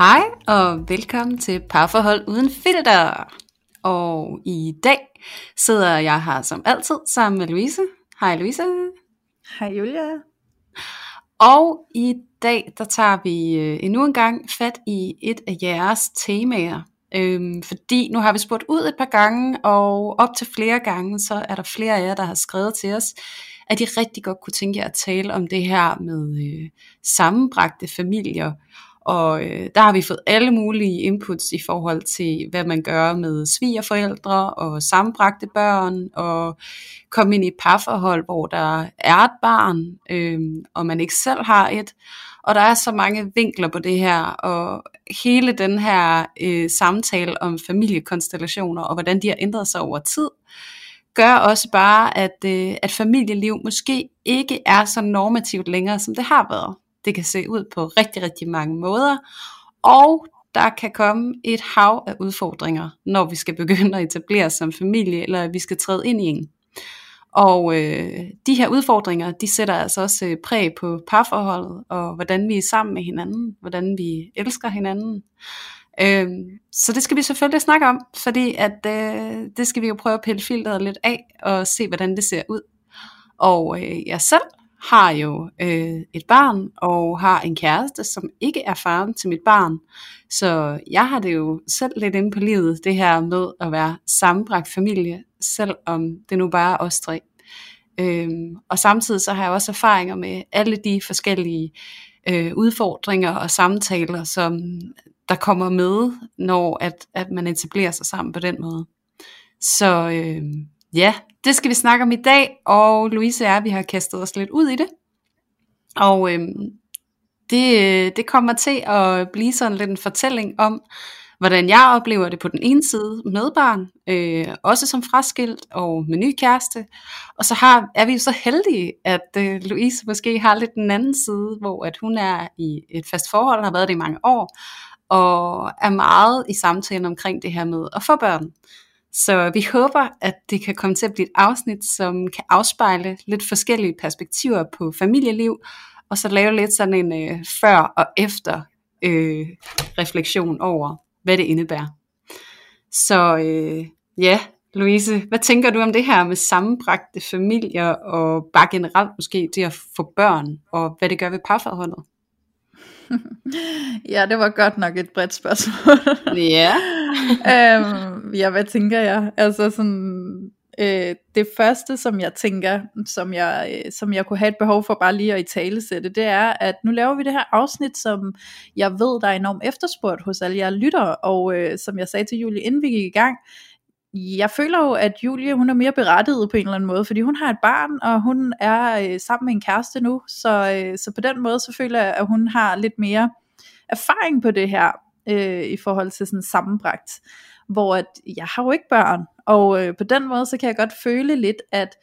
Hej og velkommen til Parforhold Uden Filter. Og i dag sidder jeg her som altid sammen med Louise. Hej Louise. Hej Julia. Og i dag der tager vi øh, endnu en gang fat i et af jeres temaer. Øhm, fordi nu har vi spurgt ud et par gange, og op til flere gange, så er der flere af jer, der har skrevet til os, at de rigtig godt kunne tænke jer at tale om det her med øh, sammenbragte familier. Og øh, der har vi fået alle mulige inputs i forhold til, hvad man gør med svigerforældre og sambragte børn, og komme ind i et parforhold, hvor der er et barn, øh, og man ikke selv har et. Og der er så mange vinkler på det her, og hele den her øh, samtale om familiekonstellationer, og hvordan de har ændret sig over tid, gør også bare, at, øh, at familieliv måske ikke er så normativt længere, som det har været. Det kan se ud på rigtig, rigtig mange måder, og der kan komme et hav af udfordringer, når vi skal begynde at etablere os som familie, eller vi skal træde ind i en. Og øh, de her udfordringer, de sætter altså også øh, præg på parforholdet, og hvordan vi er sammen med hinanden, hvordan vi elsker hinanden. Øh, så det skal vi selvfølgelig snakke om, fordi at øh, det skal vi jo prøve at pille filteret lidt af, og se hvordan det ser ud. Og øh, jeg selv har jo øh, et barn og har en kæreste, som ikke er faren til mit barn. Så jeg har det jo selv lidt inde på livet, det her med at være sammenbragt familie, selvom det nu bare er os tre. Øhm, og samtidig så har jeg også erfaringer med alle de forskellige øh, udfordringer og samtaler, som der kommer med, når at, at man etablerer sig sammen på den måde. Så øh, ja, det skal vi snakke om i dag, og Louise og jeg, vi har kastet os lidt ud i det. Og øhm, det, øh, det kommer til at blive sådan lidt en fortælling om, hvordan jeg oplever det på den ene side med barn, øh, også som fraskilt og med ny kæreste. Og så har, er vi jo så heldige, at øh, Louise måske har lidt den anden side, hvor at hun er i et fast forhold, og har været det i mange år, og er meget i samtalen omkring det her med at få børn. Så vi håber, at det kan komme til at blive et afsnit, som kan afspejle lidt forskellige perspektiver på familieliv, og så lave lidt sådan en øh, før og efter øh, refleksion over, hvad det indebærer. Så øh, ja, Louise, hvad tænker du om det her med sammenbragte familier, og bare generelt måske det at få børn, og hvad det gør ved parforholdet? ja, det var godt nok et bredt spørgsmål. Ja. øhm, ja, hvad tænker jeg? Altså sådan, øh, det første, som jeg tænker, som jeg, øh, som jeg kunne have et behov for bare lige at i tale sætte, det er, at nu laver vi det her afsnit, som jeg ved, der er enormt efterspurgt hos alle jer lyttere, og øh, som jeg sagde til Julie, inden vi gik i gang, jeg føler jo, at Julie hun er mere berettiget på en eller anden måde, fordi hun har et barn, og hun er øh, sammen med en kæreste nu, så, øh, så på den måde, så føler jeg, at hun har lidt mere erfaring på det her, øh, i forhold til sådan sammenbragt, hvor at jeg har jo ikke børn, og øh, på den måde, så kan jeg godt føle lidt, at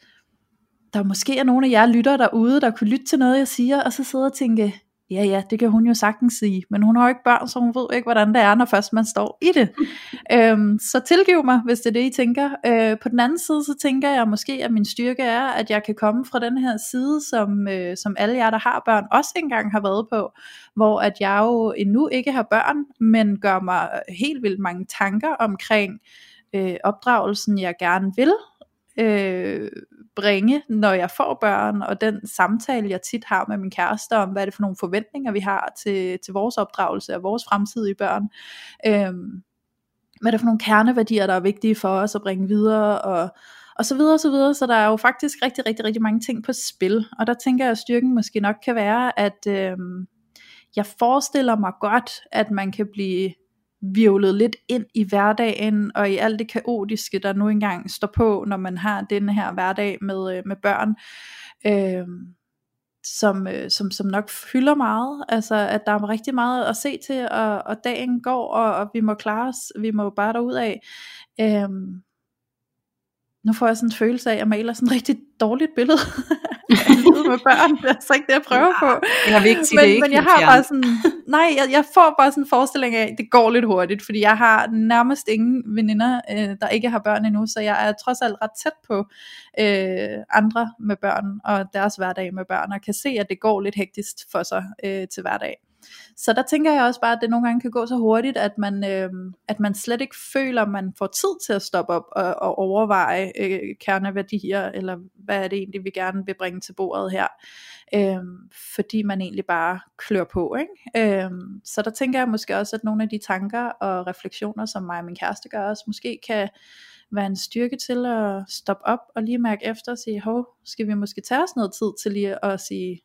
der måske er nogle af jer lytter derude, der kunne lytte til noget, jeg siger, og så sidde og tænke, ja ja, det kan hun jo sagtens sige, men hun har jo ikke børn, så hun ved ikke, hvordan det er, når først man står i det. øhm, så tilgiv mig, hvis det er det, I tænker. Øh, på den anden side, så tænker jeg måske, at min styrke er, at jeg kan komme fra den her side, som, øh, som alle jer, der har børn, også engang har været på, hvor at jeg jo endnu ikke har børn, men gør mig helt vildt mange tanker omkring øh, opdragelsen, jeg gerne vil, øh, bringe, når jeg får børn, og den samtale, jeg tit har med min kæreste om, hvad er det for nogle forventninger, vi har til, til vores opdragelse og vores fremtidige børn. Øhm, hvad er det for nogle kerneværdier, der er vigtige for os at bringe videre, og, og så videre og så videre. Så der er jo faktisk rigtig, rigtig, rigtig mange ting på spil. Og der tænker jeg, at styrken måske nok kan være, at øhm, jeg forestiller mig godt, at man kan blive virvlet lidt ind i hverdagen og i alt det kaotiske, der nu engang står på, når man har den her hverdag med, øh, med børn. Øh, som, øh, som, som nok fylder meget, altså at der er rigtig meget at se til, og, og dagen går, og, og vi må klare os, vi må bare derud af. Øhm, nu får jeg sådan en følelse af, at jeg maler sådan et rigtig dårligt billede med børn. Det er altså ikke det, jeg prøver på. Det har vi ikke men, men jeg har bare sådan, nej, jeg, jeg får bare sådan en forestilling af, at det går lidt hurtigt, fordi jeg har nærmest ingen veninder, øh, der ikke har børn endnu, så jeg er trods alt ret tæt på øh, andre med børn, og deres hverdag med børn, og kan se, at det går lidt hektisk for sig øh, til hverdag. Så der tænker jeg også bare, at det nogle gange kan gå så hurtigt, at man, øh, at man slet ikke føler, at man får tid til at stoppe op og, og overveje øh, kerneværdier, eller hvad er det egentlig, vi gerne vil bringe til bordet her. Øh, fordi man egentlig bare klør på. Ikke? Øh, så der tænker jeg måske også, at nogle af de tanker og refleksioner, som mig og min kæreste gør os, måske kan være en styrke til at stoppe op og lige mærke efter og sige, hov, skal vi måske tage os noget tid til lige at sige,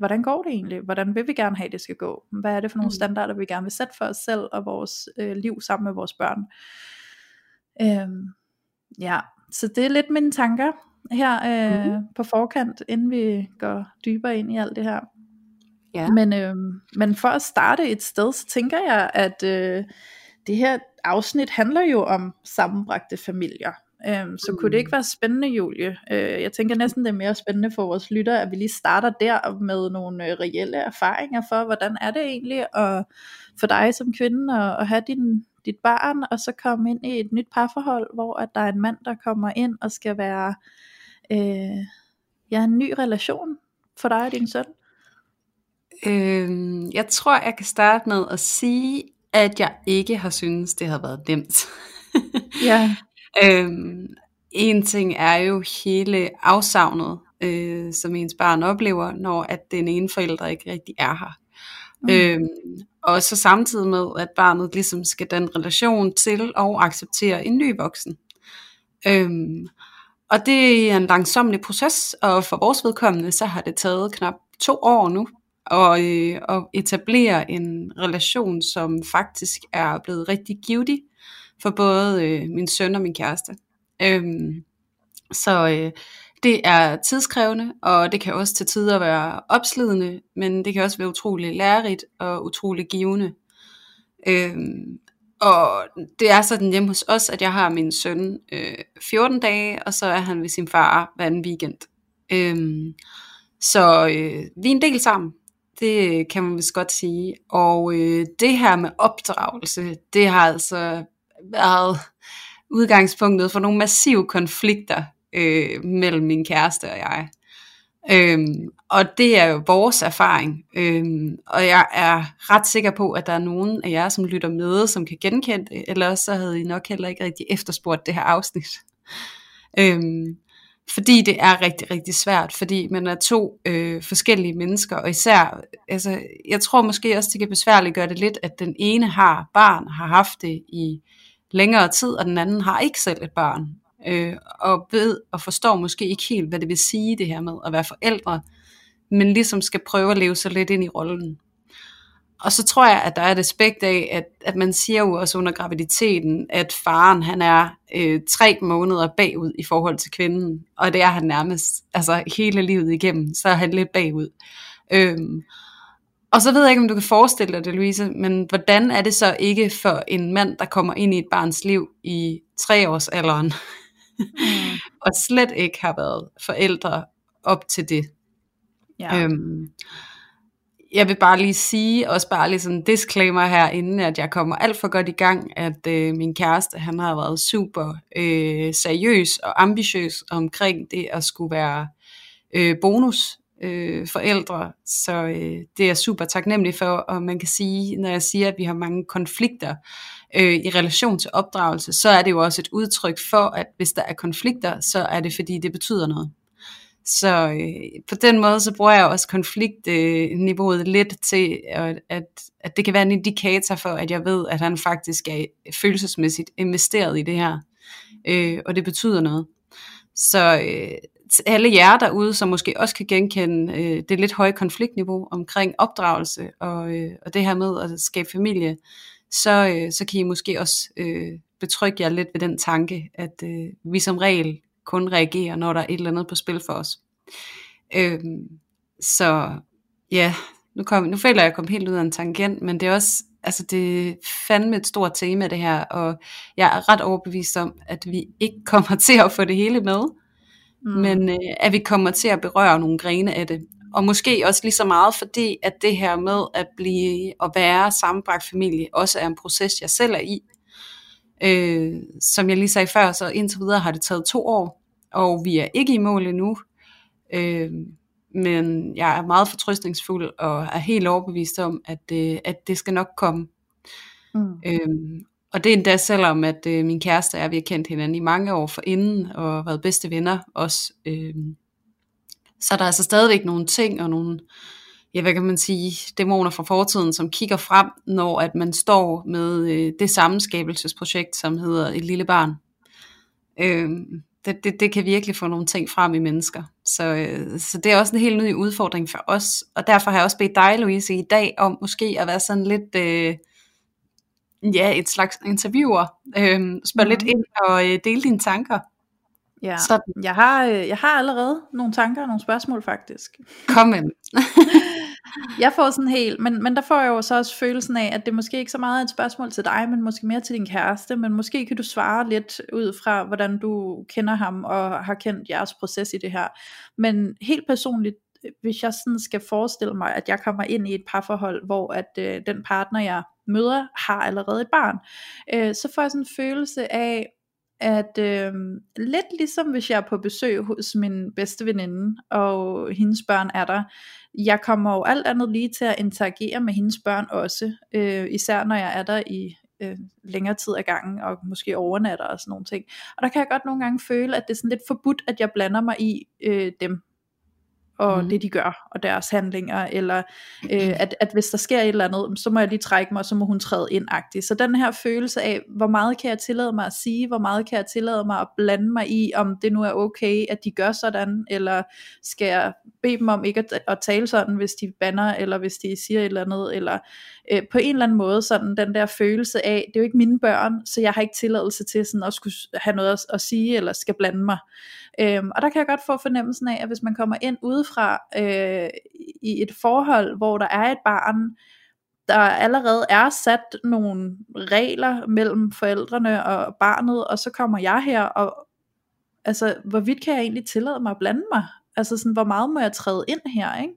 hvordan går det egentlig? Hvordan vil vi gerne have, det skal gå? Hvad er det for nogle mm. standarder, vi gerne vil sætte for os selv og vores øh, liv sammen med vores børn? Øhm, ja, så det er lidt mine tanker her øh, mm. på forkant, inden vi går dybere ind i alt det her. Ja. Men, øh, men for at starte et sted, så tænker jeg, at øh, det her afsnit handler jo om sammenbragte familier. Øhm, så mm. kunne det ikke mm. være spændende, Julie? Øh, jeg tænker næsten, det er mere spændende for vores lytter, at vi lige starter der med nogle øh, reelle erfaringer for, hvordan er det egentlig at, for dig som kvinde at, at have din, dit barn, og så komme ind i et nyt parforhold, hvor at der er en mand, der kommer ind og skal være øh, ja, en ny relation for dig og din søn? Øh, jeg tror, jeg kan starte med at sige, at jeg ikke har syntes, det har været nemt. ja. Øhm, en ting er jo hele afsavnet, øh, som ens barn oplever, når at den ene forælder ikke rigtig er her. Mm. Øhm, og så samtidig med, at barnet ligesom skal den relation til og acceptere en ny voksen. Øhm, og det er en langsomlig proces, og for vores vedkommende, så har det taget knap to år nu at, øh, at etablere en relation, som faktisk er blevet rigtig givetig for både øh, min søn og min kæreste. Øhm, så øh, det er tidskrævende, og det kan også til tider være opslidende, men det kan også være utrolig lærerigt og utrolig givende. Øhm, og det er sådan hjemme hos os, at jeg har min søn øh, 14 dage, og så er han ved sin far hver en weekend. Øhm, så øh, vi er en del sammen, det kan man vist godt sige. Og øh, det her med opdragelse, det har altså været udgangspunktet for nogle massive konflikter øh, mellem min kæreste og jeg. Øhm, og det er jo vores erfaring. Øhm, og jeg er ret sikker på, at der er nogen af jer, som lytter med, som kan genkende det, ellers så havde I nok heller ikke rigtig efterspurgt det her afsnit. Øhm, fordi det er rigtig, rigtig svært, fordi man er to øh, forskellige mennesker, og især, altså, jeg tror måske også, det kan besværligt gøre det lidt, at den ene har barn, har haft det i længere tid, og den anden har ikke selv et barn, øh, og ved og forstår måske ikke helt, hvad det vil sige det her med at være forældre, men ligesom skal prøve at leve sig lidt ind i rollen. Og så tror jeg, at der er et aspekt af, at, at man siger jo også under graviditeten, at faren han er øh, tre måneder bagud i forhold til kvinden, og det er han nærmest altså hele livet igennem, så er han lidt bagud. Øhm, og så ved jeg ikke, om du kan forestille dig det, Louise, men hvordan er det så ikke for en mand, der kommer ind i et barns liv i treårsalderen, mm. og slet ikke har været forældre op til det? Ja. Øhm, jeg vil bare lige sige, også bare lige sådan en disclaimer her, inden at jeg kommer alt for godt i gang, at øh, min kæreste, han har været super øh, seriøs og ambitiøs omkring det at skulle være øh, bonus øh, forældre, så øh, det er jeg super taknemmelig for, og man kan sige, når jeg siger, at vi har mange konflikter øh, i relation til opdragelse, så er det jo også et udtryk for, at hvis der er konflikter, så er det fordi, det betyder noget. Så øh, på den måde, så bruger jeg også konfliktniveauet øh, lidt til, at, at, at det kan være en indikator for, at jeg ved, at han faktisk er følelsesmæssigt investeret i det her. Øh, og det betyder noget. Så øh, alle jer derude, som måske også kan genkende øh, det lidt høje konfliktniveau omkring opdragelse og, øh, og det her med at skabe familie, så, øh, så kan I måske også øh, betrygge jer lidt ved den tanke, at øh, vi som regel kun reagerer, når der er et eller andet på spil for os. Øh, så ja, nu, kom, nu føler jeg, at jeg kom helt ud af en tangent, men det er også, altså det er fandme et stort tema det her, og jeg er ret overbevist om, at vi ikke kommer til at få det hele med, mm. men øh, at vi kommer til at berøre nogle grene af det. Og måske også lige så meget, fordi at det her med at blive og være sammenbragt familie, også er en proces, jeg selv er i. Øh, som jeg lige sagde før, så indtil videre har det taget to år, og vi er ikke i mål endnu. Øh, men jeg er meget fortrystningsfuld og er helt overbevist om, at, øh, at det skal nok komme. Mm. Øhm, og det er endda selvom, at øh, min kæreste er, vi har kendt hinanden i mange år for inden, og været bedste venner også. Øh, så der er altså stadigvæk nogle ting og nogle, ja, hvad kan man sige, dæmoner fra fortiden, som kigger frem, når at man står med øh, det sammenskabelsesprojekt, som hedder Et lille barn. Øh, det, det, det kan virkelig få nogle ting frem i mennesker. Så, øh, så det er også en helt ny udfordring for os. Og derfor har jeg også bedt dig, Louise, i dag om måske at være sådan lidt, øh, ja, et slags interviewer. Øh, spørg mm. lidt ind og øh, dele dine tanker. Ja, sådan. jeg har, øh, jeg har allerede nogle tanker og nogle spørgsmål faktisk. Kom med jeg får sådan helt, men, men der får jeg jo så også følelsen af, at det måske ikke så meget er et spørgsmål til dig, men måske mere til din kæreste, men måske kan du svare lidt ud fra, hvordan du kender ham og har kendt jeres proces i det her. Men helt personligt, hvis jeg sådan skal forestille mig, at jeg kommer ind i et parforhold, hvor at øh, den partner, jeg mødre har allerede et barn, øh, så får jeg sådan en følelse af, at øh, lidt ligesom hvis jeg er på besøg hos min bedste veninde, og hendes børn er der, jeg kommer jo alt andet lige til at interagere med hendes børn også, øh, især når jeg er der i øh, længere tid ad gangen, og måske overnatter og sådan nogle ting. Og der kan jeg godt nogle gange føle, at det er sådan lidt forbudt, at jeg blander mig i øh, dem, og mm. det de gør, og deres handlinger, eller øh, at, at hvis der sker et eller andet, så må jeg lige trække mig, og så må hun træde ind -agtigt. Så den her følelse af, hvor meget kan jeg tillade mig at sige, hvor meget kan jeg tillade mig at blande mig i, om det nu er okay, at de gør sådan, eller skal jeg bede dem om ikke at, at tale sådan, hvis de banner, eller hvis de siger et eller andet, eller øh, på en eller anden måde, sådan den der følelse af, det er jo ikke mine børn, så jeg har ikke tilladelse til sådan at skulle have noget at, at sige, eller skal blande mig. Øhm, og der kan jeg godt få fornemmelsen af, at hvis man kommer ind udefra øh, i et forhold, hvor der er et barn, der allerede er sat nogle regler mellem forældrene og barnet, og så kommer jeg her, og altså, hvorvidt kan jeg egentlig tillade mig at blande mig? Altså sådan, hvor meget må jeg træde ind her, ikke?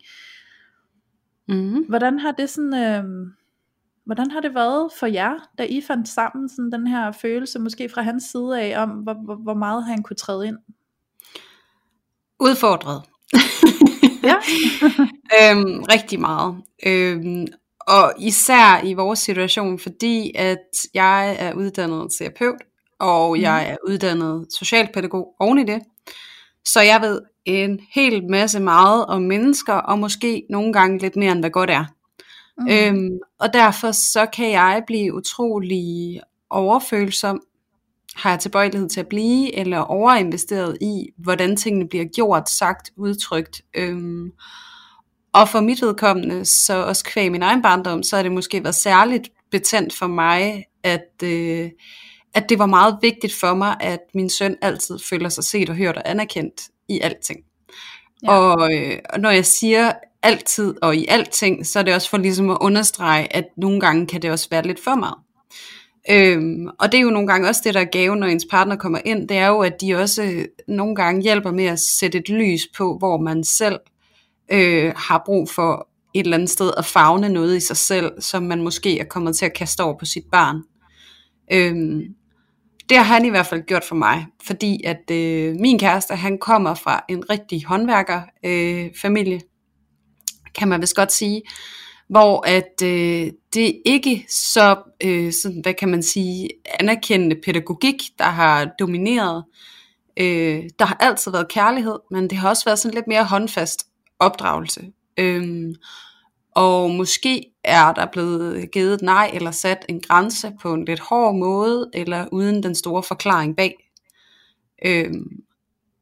Mm. Hvordan har det sådan, øh, hvordan har det været for jer, da I fandt sammen sådan den her følelse, måske fra hans side af, om hvor, hvor, hvor meget han kunne træde ind? Udfordret. ja. øhm, rigtig meget. Øhm, og især i vores situation, fordi at jeg er uddannet terapeut, og mm. jeg er uddannet socialpædagog oven i det. Så jeg ved en hel masse meget om mennesker, og måske nogle gange lidt mere end hvad godt er. Mm. Øhm, og derfor så kan jeg blive utrolig overfølsom har jeg tilbøjelighed til at blive, eller overinvesteret i, hvordan tingene bliver gjort, sagt, udtrykt. Øhm, og for mit vedkommende, så også kvæg min egen barndom, så har det måske været særligt betændt for mig, at, øh, at det var meget vigtigt for mig, at min søn altid føler sig set og hørt og anerkendt i alting. Ja. Og, øh, og når jeg siger altid og i alting, så er det også for ligesom at understrege, at nogle gange kan det også være lidt for meget. Øhm, og det er jo nogle gange også det, der er gave, når ens partner kommer ind, det er jo, at de også nogle gange hjælper med at sætte et lys på, hvor man selv øh, har brug for et eller andet sted at fagne noget i sig selv, som man måske er kommet til at kaste over på sit barn. Øhm, det har han i hvert fald gjort for mig, fordi at øh, min kæreste, han kommer fra en rigtig håndværkerfamilie, øh, familie, kan man vist godt sige hvor at øh, det ikke så, øh, sådan, hvad kan man sige, anerkendende pædagogik, der har domineret. Øh, der har altid været kærlighed, men det har også været sådan lidt mere håndfast opdragelse. Øh, og måske er der blevet givet et nej, eller sat en grænse på en lidt hård måde, eller uden den store forklaring bag. Øh,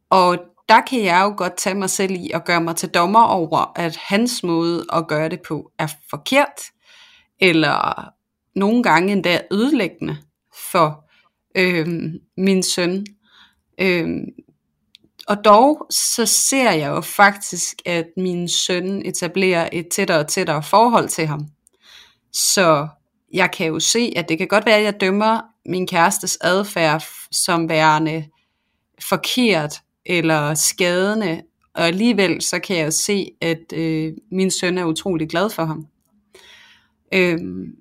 og der kan jeg jo godt tage mig selv i at gøre mig til dommer over, at hans måde at gøre det på er forkert, eller nogle gange endda ødelæggende for øhm, min søn. Øhm, og dog så ser jeg jo faktisk, at min søn etablerer et tættere og tættere forhold til ham. Så jeg kan jo se, at det kan godt være, at jeg dømmer min kærestes adfærd som værende forkert eller skadende, og alligevel så kan jeg jo se, at øh, min søn er utrolig glad for ham. Øhm,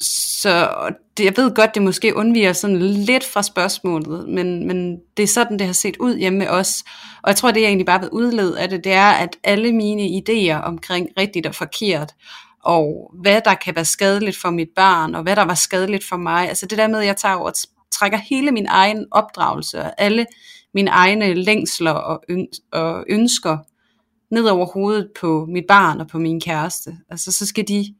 så det, jeg ved godt, det måske undviger sådan lidt fra spørgsmålet, men, men det er sådan, det har set ud hjemme med os. Og jeg tror, det jeg egentlig bare ved udled af det, det er, at alle mine idéer omkring rigtigt og forkert, og hvad der kan være skadeligt for mit barn, og hvad der var skadeligt for mig, altså det der med, at jeg tager over, trækker hele min egen opdragelse, og alle mine egne længsler og, og ønsker ned over hovedet på mit barn og på min kæreste. Altså så skal de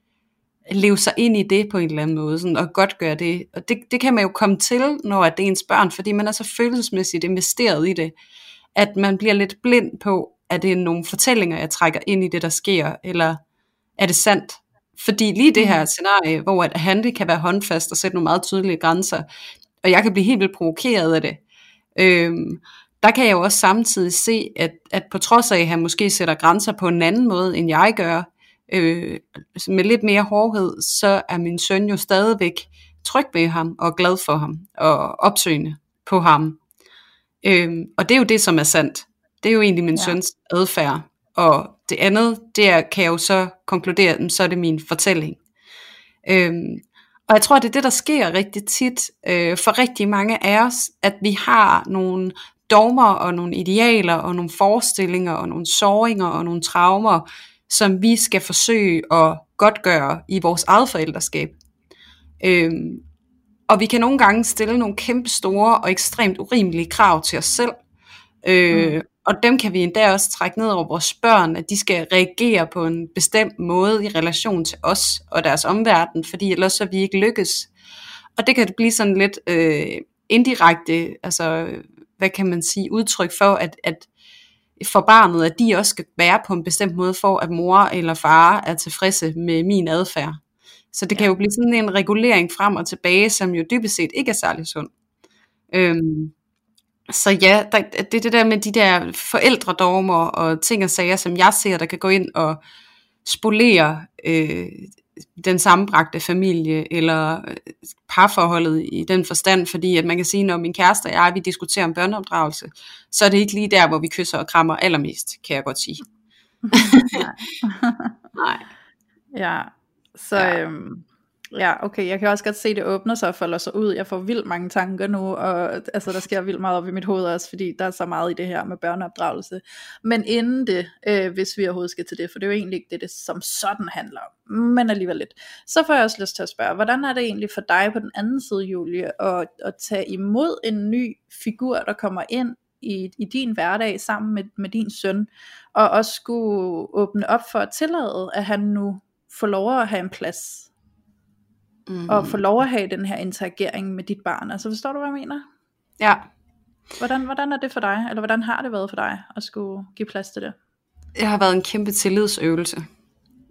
leve sig ind i det på en eller anden måde, sådan, og godt gøre det. Og det, det kan man jo komme til, når det er ens børn, fordi man er så følelsesmæssigt investeret i det, at man bliver lidt blind på, at det er nogle fortællinger, jeg trækker ind i det, der sker, eller er det sandt? Fordi lige det her mm. scenarie, hvor at han det kan være håndfast og sætte nogle meget tydelige grænser, og jeg kan blive helt vildt provokeret af det, øhm, der kan jeg jo også samtidig se, at, at på trods af, at han måske sætter grænser på en anden måde, end jeg gør, øh, med lidt mere hårdhed, så er min søn jo stadigvæk tryg ved ham og glad for ham og opsøgende på ham. Øh, og det er jo det, som er sandt. Det er jo egentlig min ja. søns adfærd. Og det andet, det er, kan jeg jo så konkludere, så er det min fortælling. Øhm, og jeg tror, det er det, der sker rigtig tit øh, for rigtig mange af os, at vi har nogle dogmer og nogle idealer og nogle forestillinger og nogle såringer og nogle traumer, som vi skal forsøge at godtgøre i vores eget forældreskab. Øhm, og vi kan nogle gange stille nogle kæmpe store og ekstremt urimelige krav til os selv. Øh, mm. Og dem kan vi endda også trække ned over vores børn, at de skal reagere på en bestemt måde i relation til os og deres omverden, fordi ellers så vi ikke lykkes. Og det kan blive sådan lidt øh, indirekte, altså hvad kan man sige, udtryk for, at, at for barnet, at de også skal være på en bestemt måde, for at mor eller far er tilfredse med min adfærd. Så det kan jo blive sådan en regulering frem og tilbage, som jo dybest set ikke er særlig sund. Øhm, så ja, der, det er det der med de der forældredormer og ting og sager, som jeg ser, der kan gå ind og spolere øh, den sammenbragte familie, eller øh, parforholdet i den forstand, fordi at man kan sige, når min kæreste og jeg, vi diskuterer om børneopdragelse, så er det ikke lige der, hvor vi kysser og krammer allermest, kan jeg godt sige. Nej. Nej. Ja, så ja. Øhm, Ja, okay, jeg kan også godt se, at det åbner sig og folder sig ud. Jeg får vildt mange tanker nu, og altså, der sker vildt meget op i mit hoved også, fordi der er så meget i det her med børneopdragelse. Men inden det, øh, hvis vi overhovedet skal til det, for det er jo egentlig ikke det, det som sådan handler om, men alligevel lidt, så får jeg også lyst til at spørge, hvordan er det egentlig for dig på den anden side, Julie, at, at tage imod en ny figur, der kommer ind i, i din hverdag sammen med, med din søn, og også skulle åbne op for at tillade, at han nu får lov at have en plads mm. og få lov at have den her interagering med dit barn. Altså forstår du, hvad jeg mener? Ja. Hvordan, hvordan er det for dig, eller hvordan har det været for dig at skulle give plads til det? Det har været en kæmpe tillidsøvelse.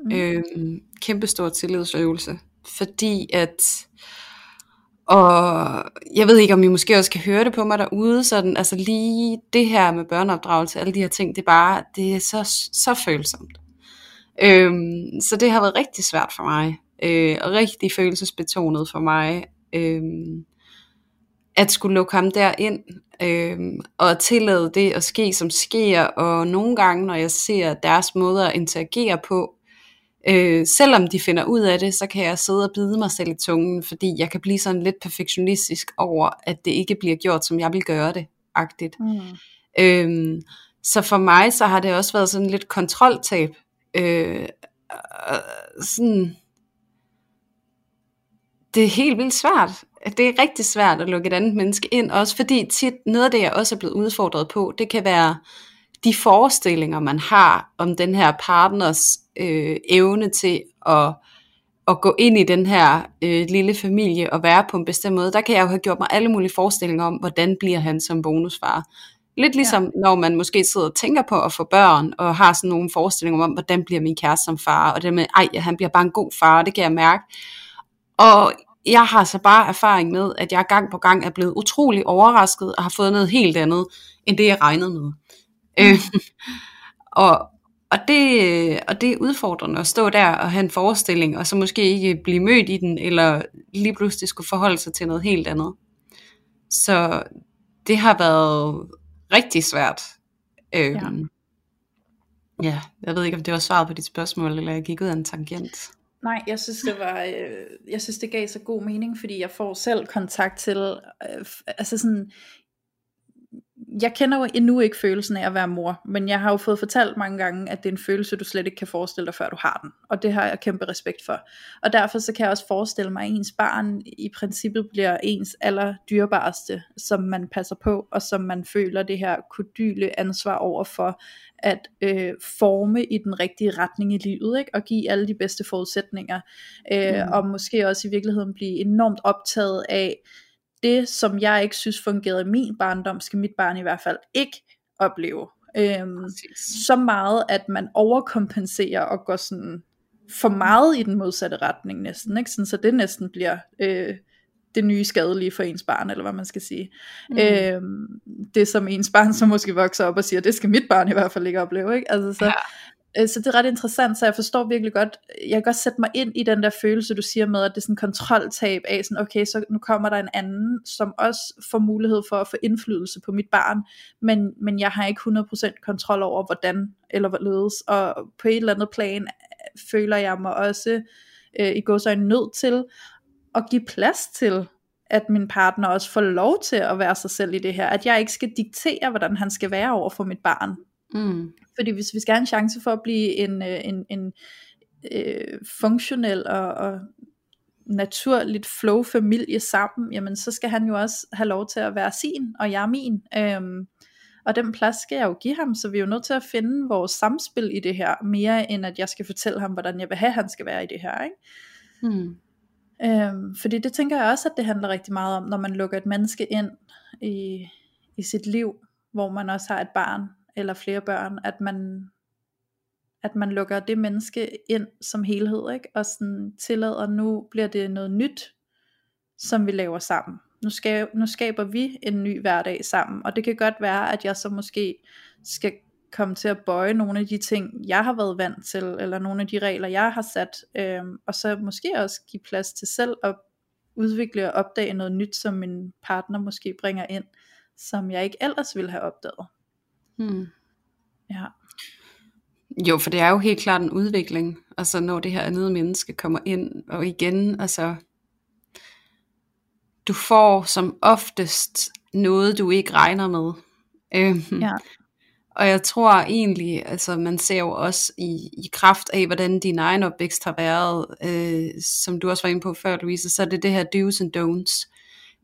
Mm. Øhm, kæmpe stor tillidsøvelse. Fordi at, og jeg ved ikke, om I måske også kan høre det på mig derude, sådan, altså lige det her med børneopdragelse, alle de her ting, det er bare, det er så, så følsomt. Øhm, så det har været rigtig svært for mig øh, og rigtig følelsesbetonet for mig, øh, at skulle lukke ham derind, øh, og tillade det at ske, som sker, og nogle gange, når jeg ser deres måder at interagere på, øh, selvom de finder ud af det, så kan jeg sidde og bide mig selv i tungen, fordi jeg kan blive sådan lidt perfektionistisk over, at det ikke bliver gjort, som jeg vil gøre det, agtigt. Mm. Øh, så for mig, så har det også været sådan lidt kontroltab, øh, sådan, det er helt vildt svært. Det er rigtig svært at lukke et andet menneske ind, også fordi tit noget af det, jeg også er blevet udfordret på, det kan være de forestillinger, man har om den her partners øh, evne til at, at gå ind i den her øh, lille familie og være på en bestemt måde. Der kan jeg jo have gjort mig alle mulige forestillinger om, hvordan bliver han som bonusfar. Lidt ligesom ja. når man måske sidder og tænker på at få børn, og har sådan nogle forestillinger om, hvordan bliver min kæreste som far, og det med, ej, han bliver bare en god far, det kan jeg mærke. Og jeg har så bare erfaring med, at jeg gang på gang er blevet utrolig overrasket og har fået noget helt andet, end det jeg regnede med. Øh, og, og, det, og det er udfordrende at stå der og have en forestilling, og så måske ikke blive mødt i den, eller lige pludselig skulle forholde sig til noget helt andet. Så det har været rigtig svært. Øhm, ja. ja, jeg ved ikke, om det var svaret på dit spørgsmål, eller jeg gik ud af en tangent. Nej, jeg synes det var, øh, jeg synes det gav så god mening, fordi jeg får selv kontakt til, øh, altså sådan, jeg kender jo endnu ikke følelsen af at være mor, men jeg har jo fået fortalt mange gange, at det er en følelse, du slet ikke kan forestille dig, før du har den. Og det har jeg kæmpe respekt for. Og derfor så kan jeg også forestille mig, at ens barn i princippet bliver ens aller dyrbareste, som man passer på, og som man føler det her kodyle ansvar over for, at øh, forme i den rigtige retning i livet, ikke? og give alle de bedste forudsætninger, øh, mm. og måske også i virkeligheden blive enormt optaget af, det, som jeg ikke synes fungerede i min barndom, skal mit barn i hvert fald ikke opleve. Øhm, så meget, at man overkompenserer og går sådan for meget i den modsatte retning næsten, ikke? Sådan, så det næsten bliver øh, det nye skadelige for ens barn, eller hvad man skal sige. Mm. Øhm, det som ens barn så måske vokser op og siger, det skal mit barn i hvert fald ikke opleve, ikke? Altså, så. Øh, Øh, så det er ret interessant, så jeg forstår virkelig godt, jeg kan godt sætte mig ind i den der følelse, du siger med, at det er sådan kontroltab af, sådan, okay, så nu kommer der en anden, som også får mulighed for at få indflydelse på mit barn, men, men jeg har ikke 100% kontrol over, hvordan eller hvorledes, og på et eller andet plan øh, føler jeg mig også øh, i går så en nødt til at give plads til, at min partner også får lov til at være sig selv i det her, at jeg ikke skal diktere, hvordan han skal være over for mit barn. Mm. Fordi hvis vi skal have en chance for at blive en, øh, en, en øh, funktionel og, og naturligt flow familie sammen, jamen så skal han jo også have lov til at være sin, og jeg er min. Øhm, og den plads skal jeg jo give ham, så vi er jo nødt til at finde vores samspil i det her, mere end at jeg skal fortælle ham, hvordan jeg vil have, han skal være i det her. Ikke? Mm. Øhm, fordi det tænker jeg også, at det handler rigtig meget om, når man lukker et menneske ind i, i sit liv, hvor man også har et barn, eller flere børn, at man, at man lukker det menneske ind som helhed, ikke? og sådan tillader, nu bliver det noget nyt, som vi laver sammen. Nu, skal, nu skaber vi en ny hverdag sammen, og det kan godt være, at jeg så måske skal komme til at bøje nogle af de ting, jeg har været vant til, eller nogle af de regler, jeg har sat, øhm, og så måske også give plads til selv at udvikle og opdage noget nyt, som min partner måske bringer ind, som jeg ikke ellers ville have opdaget. Hmm. Ja. Jo, for det er jo helt klart en udvikling, altså når det her andet menneske kommer ind, og igen, altså, du får som oftest noget, du ikke regner med. Øhm, ja. Og jeg tror egentlig, altså man ser jo også i, i kraft af, hvordan din egen opvækst har været, øh, som du også var inde på før, Louise, så er det det her do's and don'ts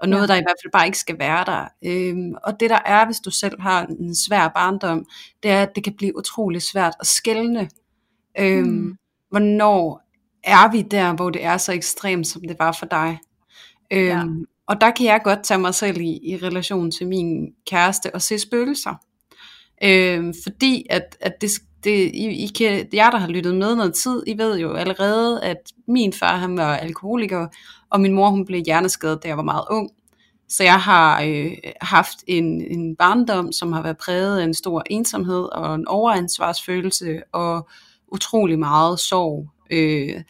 og noget, ja. der i hvert fald bare ikke skal være der. Øhm, og det der er, hvis du selv har en svær barndom, det er, at det kan blive utrolig svært at skælne. Øhm, mm. Hvornår er vi der, hvor det er så ekstremt, som det var for dig? Øhm, ja. Og der kan jeg godt tage mig selv i, i relation til min kæreste og se spøgelser. Øhm, fordi at, at det, det, I, I kan, jer der har lyttet med noget tid, I ved jo allerede, at min far han var alkoholiker, og min mor hun blev hjerneskadet, da jeg var meget ung. Så jeg har øh, haft en, en barndom, som har været præget af en stor ensomhed og en overansvarsfølelse og utrolig meget sorg. Øh,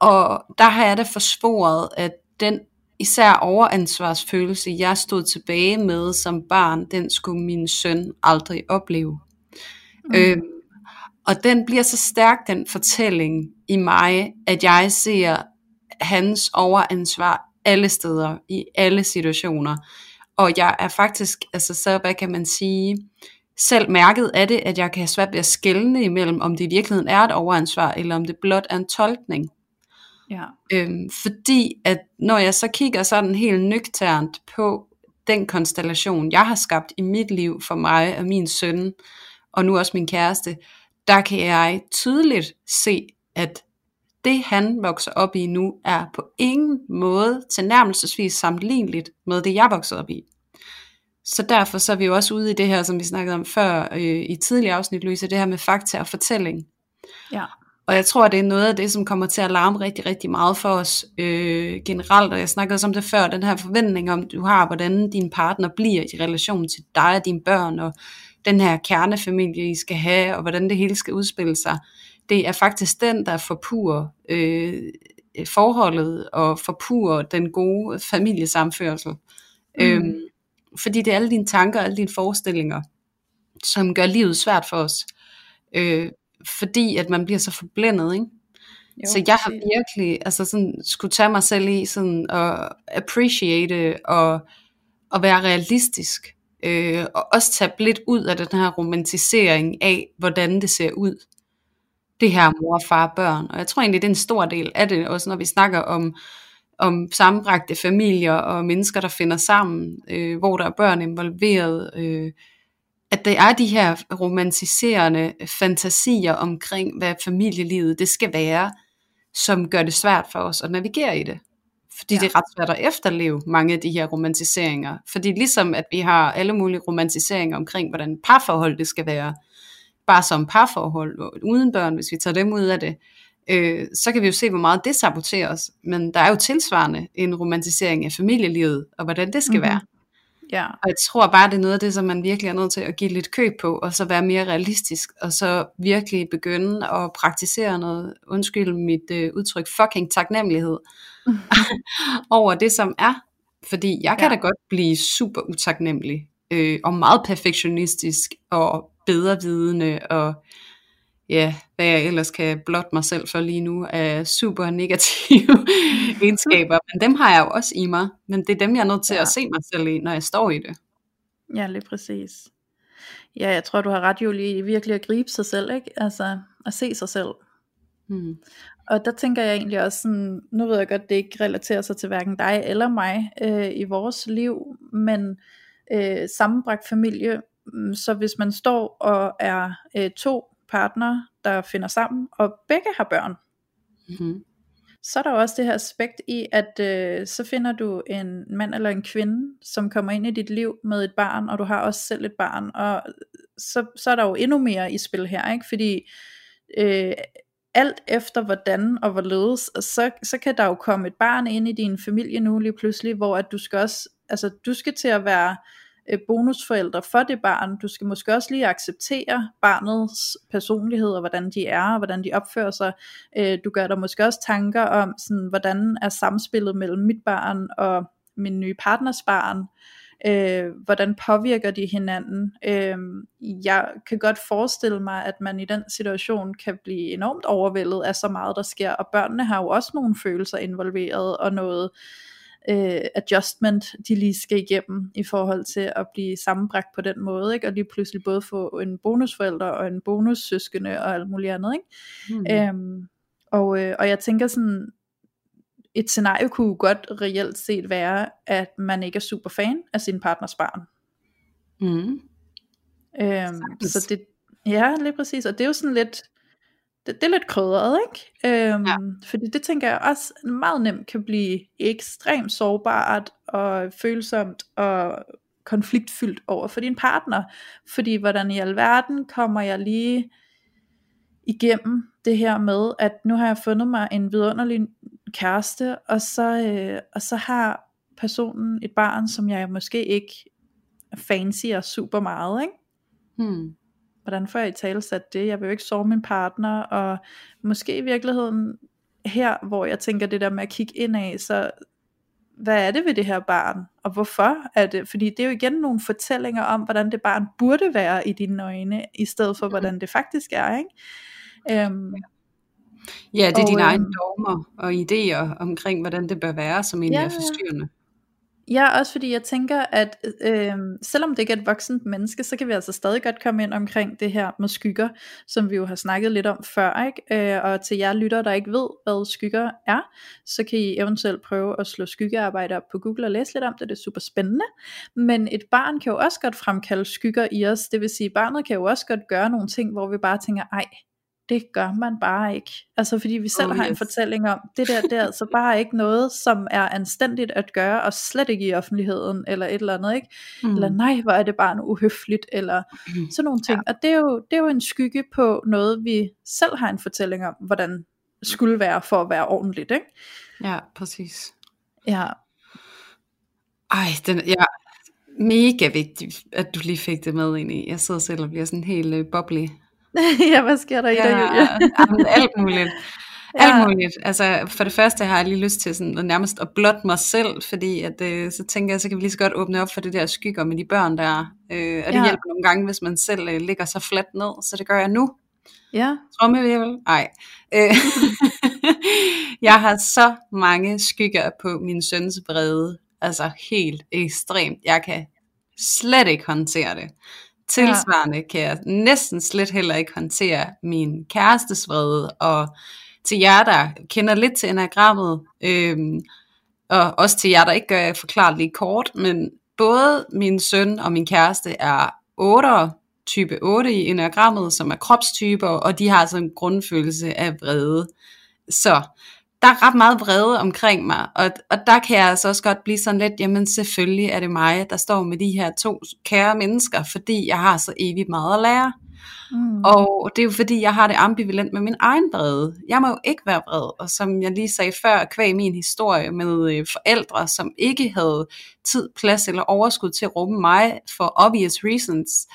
og der har jeg da forsvoret, at den især overansvarsfølelse, jeg stod tilbage med som barn, den skulle min søn aldrig opleve. Mm. Øh, og den bliver så stærk, den fortælling i mig, at jeg ser hans overansvar alle steder, i alle situationer. Og jeg er faktisk, altså så hvad kan man sige, selv mærket af det, at jeg kan have svært ved at skælne imellem, om det i virkeligheden er et overansvar, eller om det blot er en tolkning. Ja. Øhm, fordi at når jeg så kigger sådan helt nøgternt på den konstellation, jeg har skabt i mit liv for mig og min søn, og nu også min kæreste, der kan jeg tydeligt se, at det han vokser op i nu, er på ingen måde tilnærmelsesvis sammenligneligt med det jeg voksede op i. Så derfor så er vi jo også ude i det her, som vi snakkede om før øh, i tidligere afsnit, Louise, det her med fakta og fortælling. Ja. Og jeg tror, det er noget af det, som kommer til at larme rigtig, rigtig meget for os øh, generelt. Og jeg snakkede også om det før, den her forventning om, du har, hvordan din partner bliver i relation til dig og dine børn, og den her kernefamilie, I skal have, og hvordan det hele skal udspille sig. Det er faktisk den, der forpurer øh, forholdet og forpurer den gode familiesamførsel. Mm. Øhm, fordi det er alle dine tanker, alle dine forestillinger, som gør livet svært for os. Øh, fordi at man bliver så forblændet, ikke? Jo, så jeg har virkelig altså sådan, skulle tage mig selv i sådan at appreciate og, og være realistisk. Øh, og også tage lidt ud af den her romantisering af, hvordan det ser ud. Det her mor, far, børn. Og jeg tror egentlig, det er en stor del af det, også når vi snakker om, om sammenbragte familier og mennesker, der finder sammen, øh, hvor der er børn involveret. Øh, at der er de her romantiserende fantasier omkring, hvad familielivet det skal være, som gør det svært for os at navigere i det. Fordi ja. det er ret svært at efterleve mange af de her romantiseringer. Fordi ligesom at vi har alle mulige romantiseringer omkring, hvordan parforhold det skal være, bare som parforhold, uden børn, hvis vi tager dem ud af det, øh, så kan vi jo se, hvor meget det saboterer os. Men der er jo tilsvarende en romantisering af familielivet, og hvordan det skal mm-hmm. være. Ja. Og jeg tror bare, det er noget af det, som man virkelig er nødt til at give lidt køb på, og så være mere realistisk, og så virkelig begynde at praktisere noget, undskyld mit øh, udtryk, fucking taknemmelighed, over det, som er. Fordi jeg kan ja. da godt blive super utaknemmelig, øh, og meget perfektionistisk, og bedre vidende, og ja, hvad jeg ellers kan blotte mig selv for lige nu, er super negative egenskaber, men dem har jeg jo også i mig, men det er dem, jeg er nødt til ja. at se mig selv i, når jeg står i det. Ja, lige præcis. Ja, jeg tror, du har ret, Julie, virkelig at gribe sig selv, ikke? Altså, at se sig selv. Hmm. Og der tænker jeg egentlig også sådan, nu ved jeg godt, det ikke relaterer sig til hverken dig eller mig øh, i vores liv, men øh, sammenbragt familie, så hvis man står og er øh, to partner, der finder sammen, og begge har børn, mm-hmm. så er der også det her aspekt i, at øh, så finder du en mand eller en kvinde, som kommer ind i dit liv med et barn, og du har også selv et barn, og så, så er der jo endnu mere i spil her, ikke? fordi øh, alt efter hvordan og hvorledes, så, så kan der jo komme et barn ind i din familie nu lige pludselig, hvor at du skal også, altså du skal til at være øh, bonusforældre for det barn. Du skal måske også lige acceptere barnets personlighed, og hvordan de er, og hvordan de opfører sig. Øh, du gør dig måske også tanker om, sådan, hvordan er samspillet mellem mit barn og min nye partners barn. Øh, hvordan påvirker de hinanden? Øh, jeg kan godt forestille mig, at man i den situation kan blive enormt overvældet af så meget, der sker, og børnene har jo også nogle følelser involveret, og noget øh, adjustment, de lige skal igennem i forhold til at blive sammenbragt på den måde, ikke? og lige pludselig både få en bonusforælder og en bonussøskende og alt muligt andet. Ikke? Mm. Øhm, og, øh, og jeg tænker sådan, et scenarie kunne godt reelt set være, at man ikke er super fan af sin partners barn. Mm. Øhm, så det, ja, lige præcis, og det er jo sådan lidt, det, det er lidt krydret, ikke? Øhm, ja. Fordi det tænker jeg også meget nemt kan blive ekstremt sårbart og følsomt og konfliktfyldt over for din partner. Fordi hvordan i alverden kommer jeg lige igennem det her med, at nu har jeg fundet mig en vidunderlig kæreste, og så, øh, og så har personen et barn, som jeg måske ikke fancy og super meget, ikke? Hmm hvordan får jeg i tale sat det, jeg vil jo ikke sove min partner, og måske i virkeligheden her, hvor jeg tænker det der med at kigge ind af, så hvad er det ved det her barn, og hvorfor er det, fordi det er jo igen nogle fortællinger om, hvordan det barn burde være i dine øjne, i stedet for hvordan det faktisk er, ikke? Øhm, ja, det er og, dine egne øhm, dogmer og idéer omkring, hvordan det bør være, som egentlig ja, er forstyrrende. Ja, også fordi jeg tænker, at øh, selvom det ikke er et voksent menneske, så kan vi altså stadig godt komme ind omkring det her med skygger, som vi jo har snakket lidt om før, ikke? Øh, og til jer lytter, der ikke ved, hvad skygger er, så kan I eventuelt prøve at slå skyggearbejde op på Google og læse lidt om det, det er super spændende. Men et barn kan jo også godt fremkalde skygger i os, det vil sige, barnet kan jo også godt gøre nogle ting, hvor vi bare tænker, ej, det gør man bare ikke. Altså fordi vi selv oh, har yes. en fortælling om, det der, det er altså bare ikke noget, som er anstændigt at gøre, og slet ikke i offentligheden, eller et eller andet, ikke? Mm. Eller nej, hvor er det bare noget uhøfligt, eller mm. sådan nogle ting. Ja. Og det er, jo, det er jo en skygge på noget, vi selv har en fortælling om, hvordan skulle være for at være ordentligt, ikke? Ja, præcis. Ja. Ej, den, ja, Mega vigtigt, at du lige fik det med ind i. Jeg sidder selv og bliver sådan helt øh, bobbly. ja, hvad sker der i dig, Julia? jamen, alt muligt. Alt ja. muligt. Altså, for det første har jeg lige lyst til sådan, at nærmest at blotte mig selv, fordi at, øh, så tænker jeg, så kan vi lige så godt åbne op for det der skygger med de børn der. Øh, og det ja. hjælper nogle gange, hvis man selv øh, ligger så fladt ned, så det gør jeg nu. Ja. Trommevirvel? Nej. Øh, jeg har så mange skygger på min søns brede. Altså helt ekstremt. Jeg kan slet ikke håndtere det. Tilsvarende ja. kan jeg næsten slet heller ikke håndtere min kærestes vrede, og til jer, der kender lidt til enagrammet, øhm, og også til jer, der ikke gør, jeg forklarer lige kort, men både min søn og min kæreste er 8'ere, type 8 i enagrammet, som er kropstyper, og de har sådan en grundfølelse af vrede. Så der er ret meget vrede omkring mig, og, og der kan jeg altså også godt blive sådan lidt, jamen selvfølgelig er det mig, der står med de her to kære mennesker, fordi jeg har så evigt meget at lære. Mm. Og det er jo fordi, jeg har det ambivalent med min egen vrede. Jeg må jo ikke være vred, og som jeg lige sagde før, kvæg min historie med øh, forældre, som ikke havde tid, plads eller overskud til at rumme mig for obvious reasons,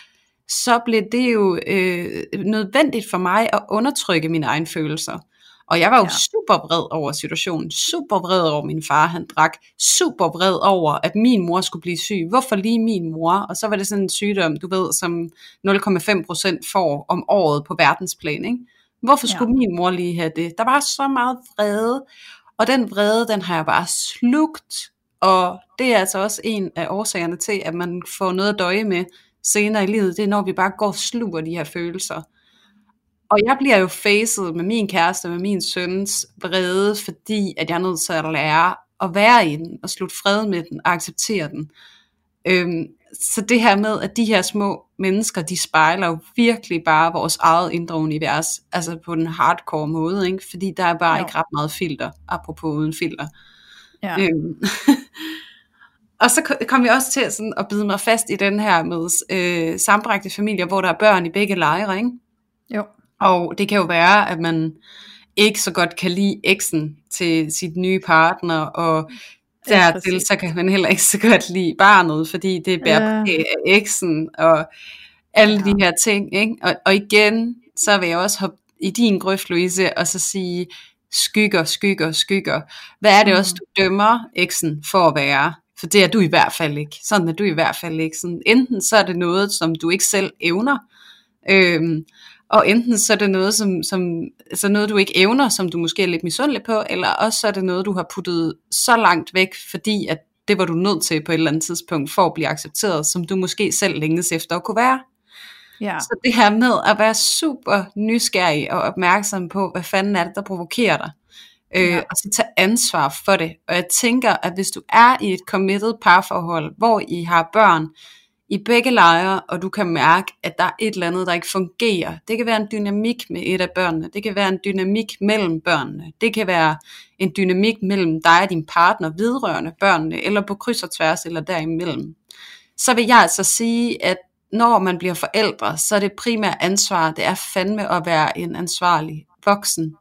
så blev det jo øh, nødvendigt for mig at undertrykke mine egne følelser. Og jeg var jo ja. super vred over situationen, super vred over min far, han drak, super vred over, at min mor skulle blive syg. Hvorfor lige min mor? Og så var det sådan en sygdom, du ved, som 0,5% får om året på verdensplan. Ikke? Hvorfor skulle ja. min mor lige have det? Der var så meget vrede, og den vrede, den har jeg bare slugt. Og det er altså også en af årsagerne til, at man får noget at døje med senere i livet. Det er, når vi bare går og sluger de her følelser. Og jeg bliver jo facet med min kæreste, med min søns vrede, fordi at jeg er nødt til at lære at være i den, og slutte fred med den, og acceptere den. Øhm, så det her med, at de her små mennesker, de spejler jo virkelig bare vores eget indre univers, altså på den hardcore måde, ikke? fordi der er bare jo. ikke ret meget filter, apropos uden filter. Ja. Øhm. og så kom vi også til sådan at bide mig fast i den her med øh, sambragte familier, hvor der er børn i begge lejre, ikke? Jo. Og det kan jo være, at man ikke så godt kan lide eksen til sit nye partner, og dertil så kan man heller ikke så godt lide barnet, fordi det bærer ja. eksen, og alle ja. de her ting. Ikke? Og, og igen, så vil jeg også hoppe i din grøft, Louise, og så sige, skygger, skygger, skygger. Hvad er det mm. også, du dømmer eksen for at være? For det er du i hvert fald ikke. Sådan er du i hvert fald ikke. Sådan, enten så er det noget, som du ikke selv evner, øhm, og enten så er det noget, som, som, så noget, du ikke evner, som du måske er lidt misundelig på, eller også så er det noget, du har puttet så langt væk, fordi at det var du nødt til på et eller andet tidspunkt, for at blive accepteret, som du måske selv længes efter at kunne være. Ja. Så det her med at være super nysgerrig og opmærksom på, hvad fanden er det, der provokerer dig. Øh, ja. Og så tage ansvar for det. Og jeg tænker, at hvis du er i et committed parforhold, hvor I har børn, i begge lejre, og du kan mærke, at der er et eller andet, der ikke fungerer. Det kan være en dynamik med et af børnene, det kan være en dynamik mellem børnene, det kan være en dynamik mellem dig og din partner vedrørende børnene, eller på kryds og tværs, eller derimellem. Så vil jeg altså sige, at når man bliver forældre, så er det primære ansvar, det er fandme at være en ansvarlig voksen.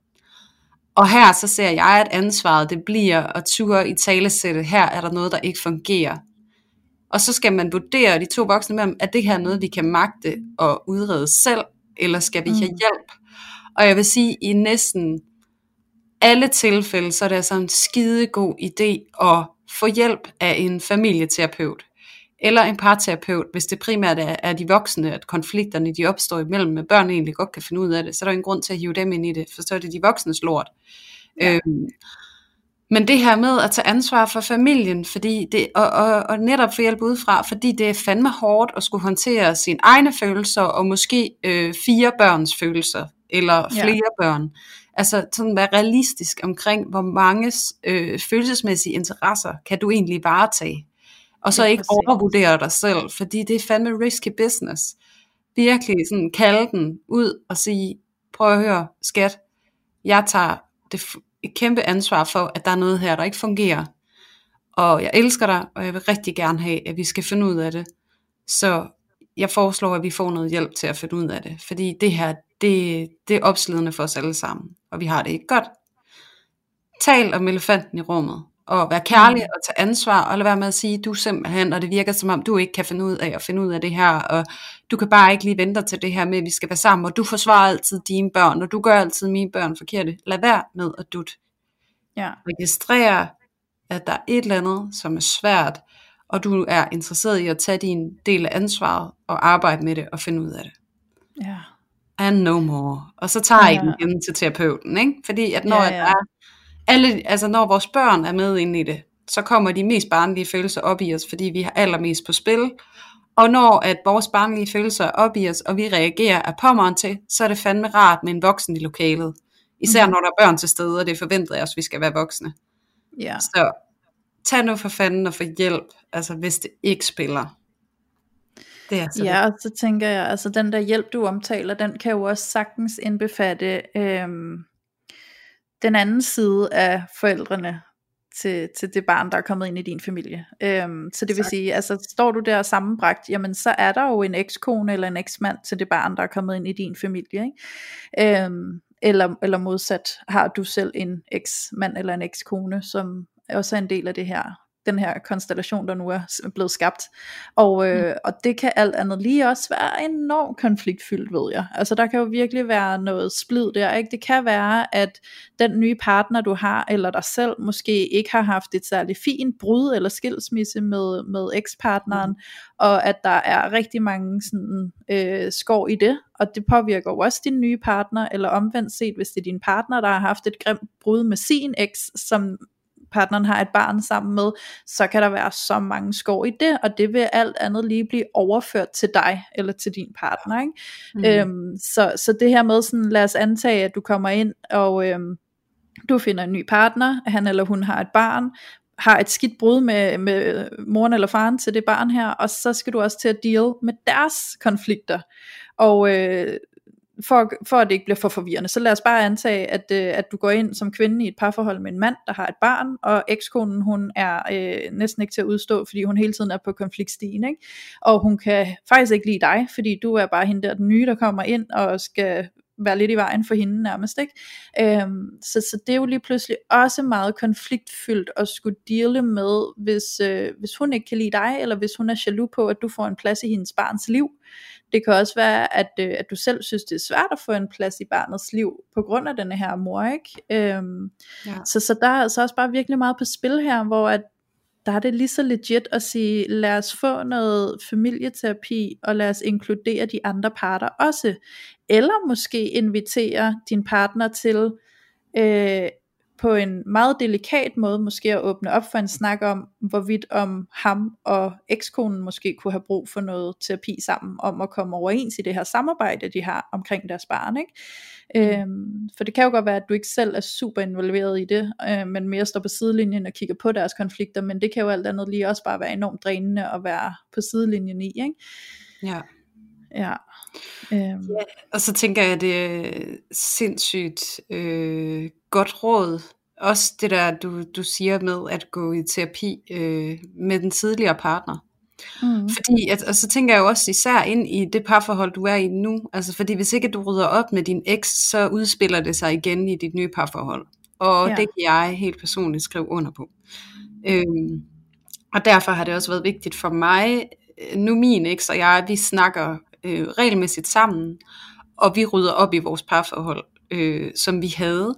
Og her så ser jeg, at ansvaret det bliver at ture i talesætte, her er der noget, der ikke fungerer og så skal man vurdere de to voksne med, at det her er noget, vi kan magte og udrede selv, eller skal vi have mm. hjælp? Og jeg vil sige, at i næsten alle tilfælde, så er det altså en skide god idé at få hjælp af en familieterapeut, eller en parterapeut, hvis det primært er, er de voksne, at konflikterne de opstår imellem, med børn egentlig godt kan finde ud af det, så er der ingen grund til at hive dem ind i det, for så er det de voksnes lort. Ja. Øhm, men det her med at tage ansvar for familien, fordi det, og, og, og netop få hjælp udefra, fordi det er fandme hårdt at skulle håndtere sine egne følelser, og måske øh, fire børns følelser, eller flere ja. børn. Altså sådan være realistisk omkring, hvor mange øh, følelsesmæssige interesser kan du egentlig varetage. Og så ikke overvurdere dig selv, fordi det er fandme risky business. Virkelig sådan kalde den ud og sige, prøv at høre, skat, jeg tager det et kæmpe ansvar for, at der er noget her, der ikke fungerer. Og jeg elsker dig, og jeg vil rigtig gerne have, at vi skal finde ud af det. Så jeg foreslår, at vi får noget hjælp til at finde ud af det. Fordi det her, det, det er opslidende for os alle sammen. Og vi har det ikke godt. Tal om elefanten i rummet og være kærlig og tage ansvar, og lade være med at sige, du simpelthen, og det virker som om, du ikke kan finde ud af at finde ud af det her, og du kan bare ikke lige vente til det her med, at vi skal være sammen, og du forsvarer altid dine børn, og du gør altid mine børn forkerte. Lad være med at dut. Ja. Registrere, at der er et eller andet, som er svært, og du er interesseret i at tage din del af ansvaret, og arbejde med det, og finde ud af det. Ja. And no more. Og så tager jeg Ja. den igen til terapeuten, ikke? Fordi at når, Ja, ja, ja. Er, alle, altså når vores børn er med ind i det, så kommer de mest barnlige følelser op i os, fordi vi har allermest på spil. Og når at vores barnlige følelser er op i os, og vi reagerer af pommeren til, så er det fandme rart med en voksen i lokalet. Især Mhm. når der er børn til stede, og det er forventet af os, at vi skal være voksne. Ja. Så tag nu for fanden og få hjælp, altså hvis det ikke spiller. Det er Ja, og så tænker jeg, altså den der hjælp, du omtaler, den kan jo også sagtens indbefatte øhm, den anden side af forældrene til, til det barn, der er kommet ind i din familie. Øhm, så det vil Exakt. sige, altså står du der sammenbragt, jamen så er der jo en ekskone eller en eksmand til det barn, der er kommet ind i din familie. Ikke? Øhm, eller, eller modsat, har du selv en eksmand eller en ekskone, som også er en del af det her den her konstellation, der nu er blevet skabt. Og, øh, og det kan alt andet lige også være enormt konfliktfyldt, ved jeg. Altså der kan jo virkelig være noget splid der. Ikke? Det kan være, at den nye partner, du har, eller dig selv, måske ikke har haft et særligt fint brud eller skilsmisse med, med ekspartneren, mm. og at der er rigtig mange sådan, øh, skår i det, og det påvirker jo også din nye partner, eller omvendt set, hvis det er din partner, der har haft et grimt brud med sin eks, som partneren har et barn sammen med, så kan der være så mange skår i det, og det vil alt andet lige blive overført til dig, eller til din partner. Ikke? Mm. Øhm, så, så det her med sådan, lad os antage, at du kommer ind, og øhm, du finder en ny partner, han eller hun har et barn, har et skidt brud med, med moren eller faren til det barn her, og så skal du også til at deal med deres konflikter. Og øh, for, for at det ikke bliver for forvirrende, så lad os bare antage, at, øh, at du går ind som kvinde i et parforhold med en mand, der har et barn, og ekskonen hun er øh, næsten ikke til at udstå, fordi hun hele tiden er på konfliktstigen, ikke? og hun kan faktisk ikke lide dig, fordi du er bare hende der den nye, der kommer ind og skal være lidt i vejen for hende nærmest, ikke? Øhm, så, så det er jo lige pludselig også meget konfliktfyldt at skulle deale med, hvis, øh, hvis hun ikke kan lide dig, eller hvis hun er jaloux på, at du får en plads i hendes barns liv. Det kan også være, at, øh, at du selv synes, det er svært at få en plads i barnets liv, på grund af denne her mor, ikke? Øhm, Ja. så, så der er altså også bare virkelig meget på spil her, hvor at der er det lige så legit at sige, lad os få noget familieterapi, og lad os inkludere de andre parter også. Eller måske invitere din partner til øh, på en meget delikat måde, måske at åbne op for en snak om, hvorvidt om ham og ekskonen måske kunne have brug for noget terapi sammen, om at komme overens i det her samarbejde, de har omkring deres barn. Ikke? Mm. Øhm, for det kan jo godt være, at du ikke selv er super involveret i det, øh, men mere står på sidelinjen og kigger på deres konflikter, men det kan jo alt andet lige også bare være enormt drænende at være på sidelinjen i. Ikke? ja. Ja. Øhm, Og så tænker jeg, at det er sindssygt øh, godt råd. Også det der, du, du siger med at gå i terapi øh, med den tidligere partner. mm, Fordi, at, og så tænker jeg jo også især ind i det parforhold, du er i nu. Altså fordi hvis ikke du rydder op med din eks, så udspiller det sig igen i dit nye parforhold. Og Ja. det kan jeg helt personligt skrive under på. Øhm, og derfor har det også været vigtigt for mig, øh, nu min eks og jeg, vi snakker øh, regelmæssigt sammen, og vi rydder op i vores parforhold, øh, som vi havde.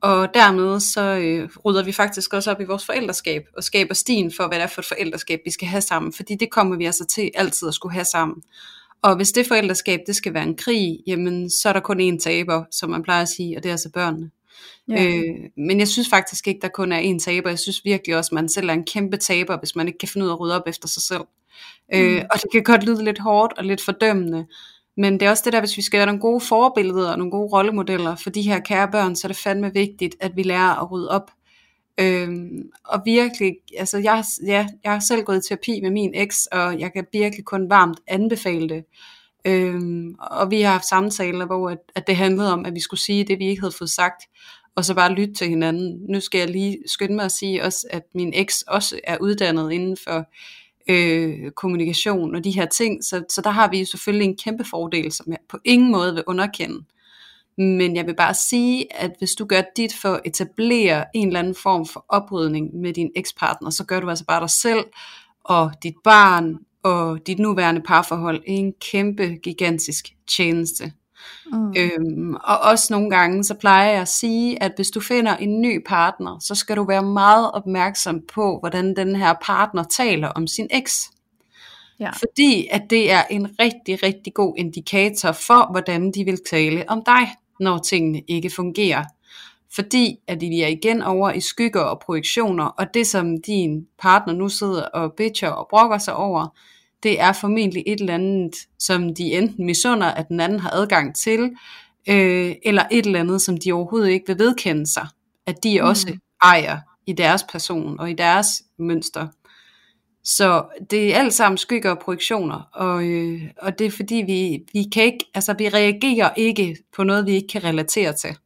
Og dermed så øh, rydder vi faktisk også op i vores forældreskab, og skaber stien for, hvad det er for et forældreskab, vi skal have sammen. Fordi det kommer vi altså til altid at skulle have sammen. Og hvis det forældreskab, det skal være en krig, jamen så er der kun én taber, som man plejer at sige, og det er altså børnene. ja. Øh, men jeg synes faktisk ikke, der kun er én taber. Jeg synes virkelig også, at man selv er en kæmpe taber, hvis man ikke kan finde ud af at rydde op efter sig selv. Mm. Øh, og det kan godt lyde lidt hårdt og lidt fordømmende. Men det er også det der, hvis vi skal være nogle gode forbilleder og nogle gode rollemodeller for de her kære børn, så er det fandme vigtigt, at vi lærer at rydde op. Øhm, og virkelig, altså jeg, ja, jeg har selv gået i terapi med min eks, og jeg kan virkelig kun varmt anbefale det. Øhm, og vi har haft samtaler, hvor at, at det handlede om, at vi skulle sige det, vi ikke havde fået sagt, og så bare lytte til hinanden. Nu skal jeg lige skynde mig at sige også, at min eks også er uddannet inden for øh, kommunikation og de her ting, så, så der har vi jo selvfølgelig en kæmpe fordel, som jeg på ingen måde vil underkende. Men jeg vil bare sige, at hvis du gør dit for at etablere en eller anden form for oprydning med din ekspartner, så gør du altså bare dig selv og dit barn og dit nuværende parforhold en kæmpe, gigantisk tjeneste. Mm. Øhm, og også nogle gange, så plejer jeg at sige, at hvis du finder en ny partner, så skal du være meget opmærksom på, hvordan den her partner taler om sin eks. Ja. Fordi at det er en rigtig, rigtig god indikator for, hvordan de vil tale om dig, når tingene ikke fungerer. Fordi at de er igen over i skygger og projektioner, og det som din partner nu sidder og bitcher og brokker sig over, det er formentlig et eller andet, som de enten misunder, at den anden har adgang til, øh, eller et eller andet, som de overhovedet ikke vil vedkende sig, at de mm. også ejer i deres person og i deres mønster. Så det er alt sammen skygger og projektioner, og, øh, og det er fordi vi, vi kan ikke, altså vi reagerer ikke på noget, vi ikke kan relatere til.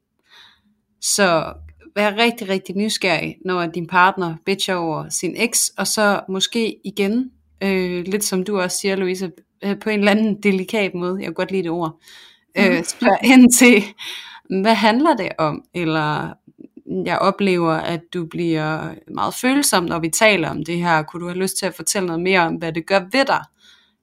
Så vær rigtig, rigtig nysgerrig, når din partner bitcher over sin eks, og så måske igen øh, lidt som du også siger, Louise, øh, på en eller anden delikat måde, jeg kan godt lide det ord, øh, mm. spørg hen til, hvad handler det om? Eller jeg oplever, at du bliver meget følsom, når vi taler om det her. Kunne du have lyst til at fortælle noget mere om, hvad det gør ved dig,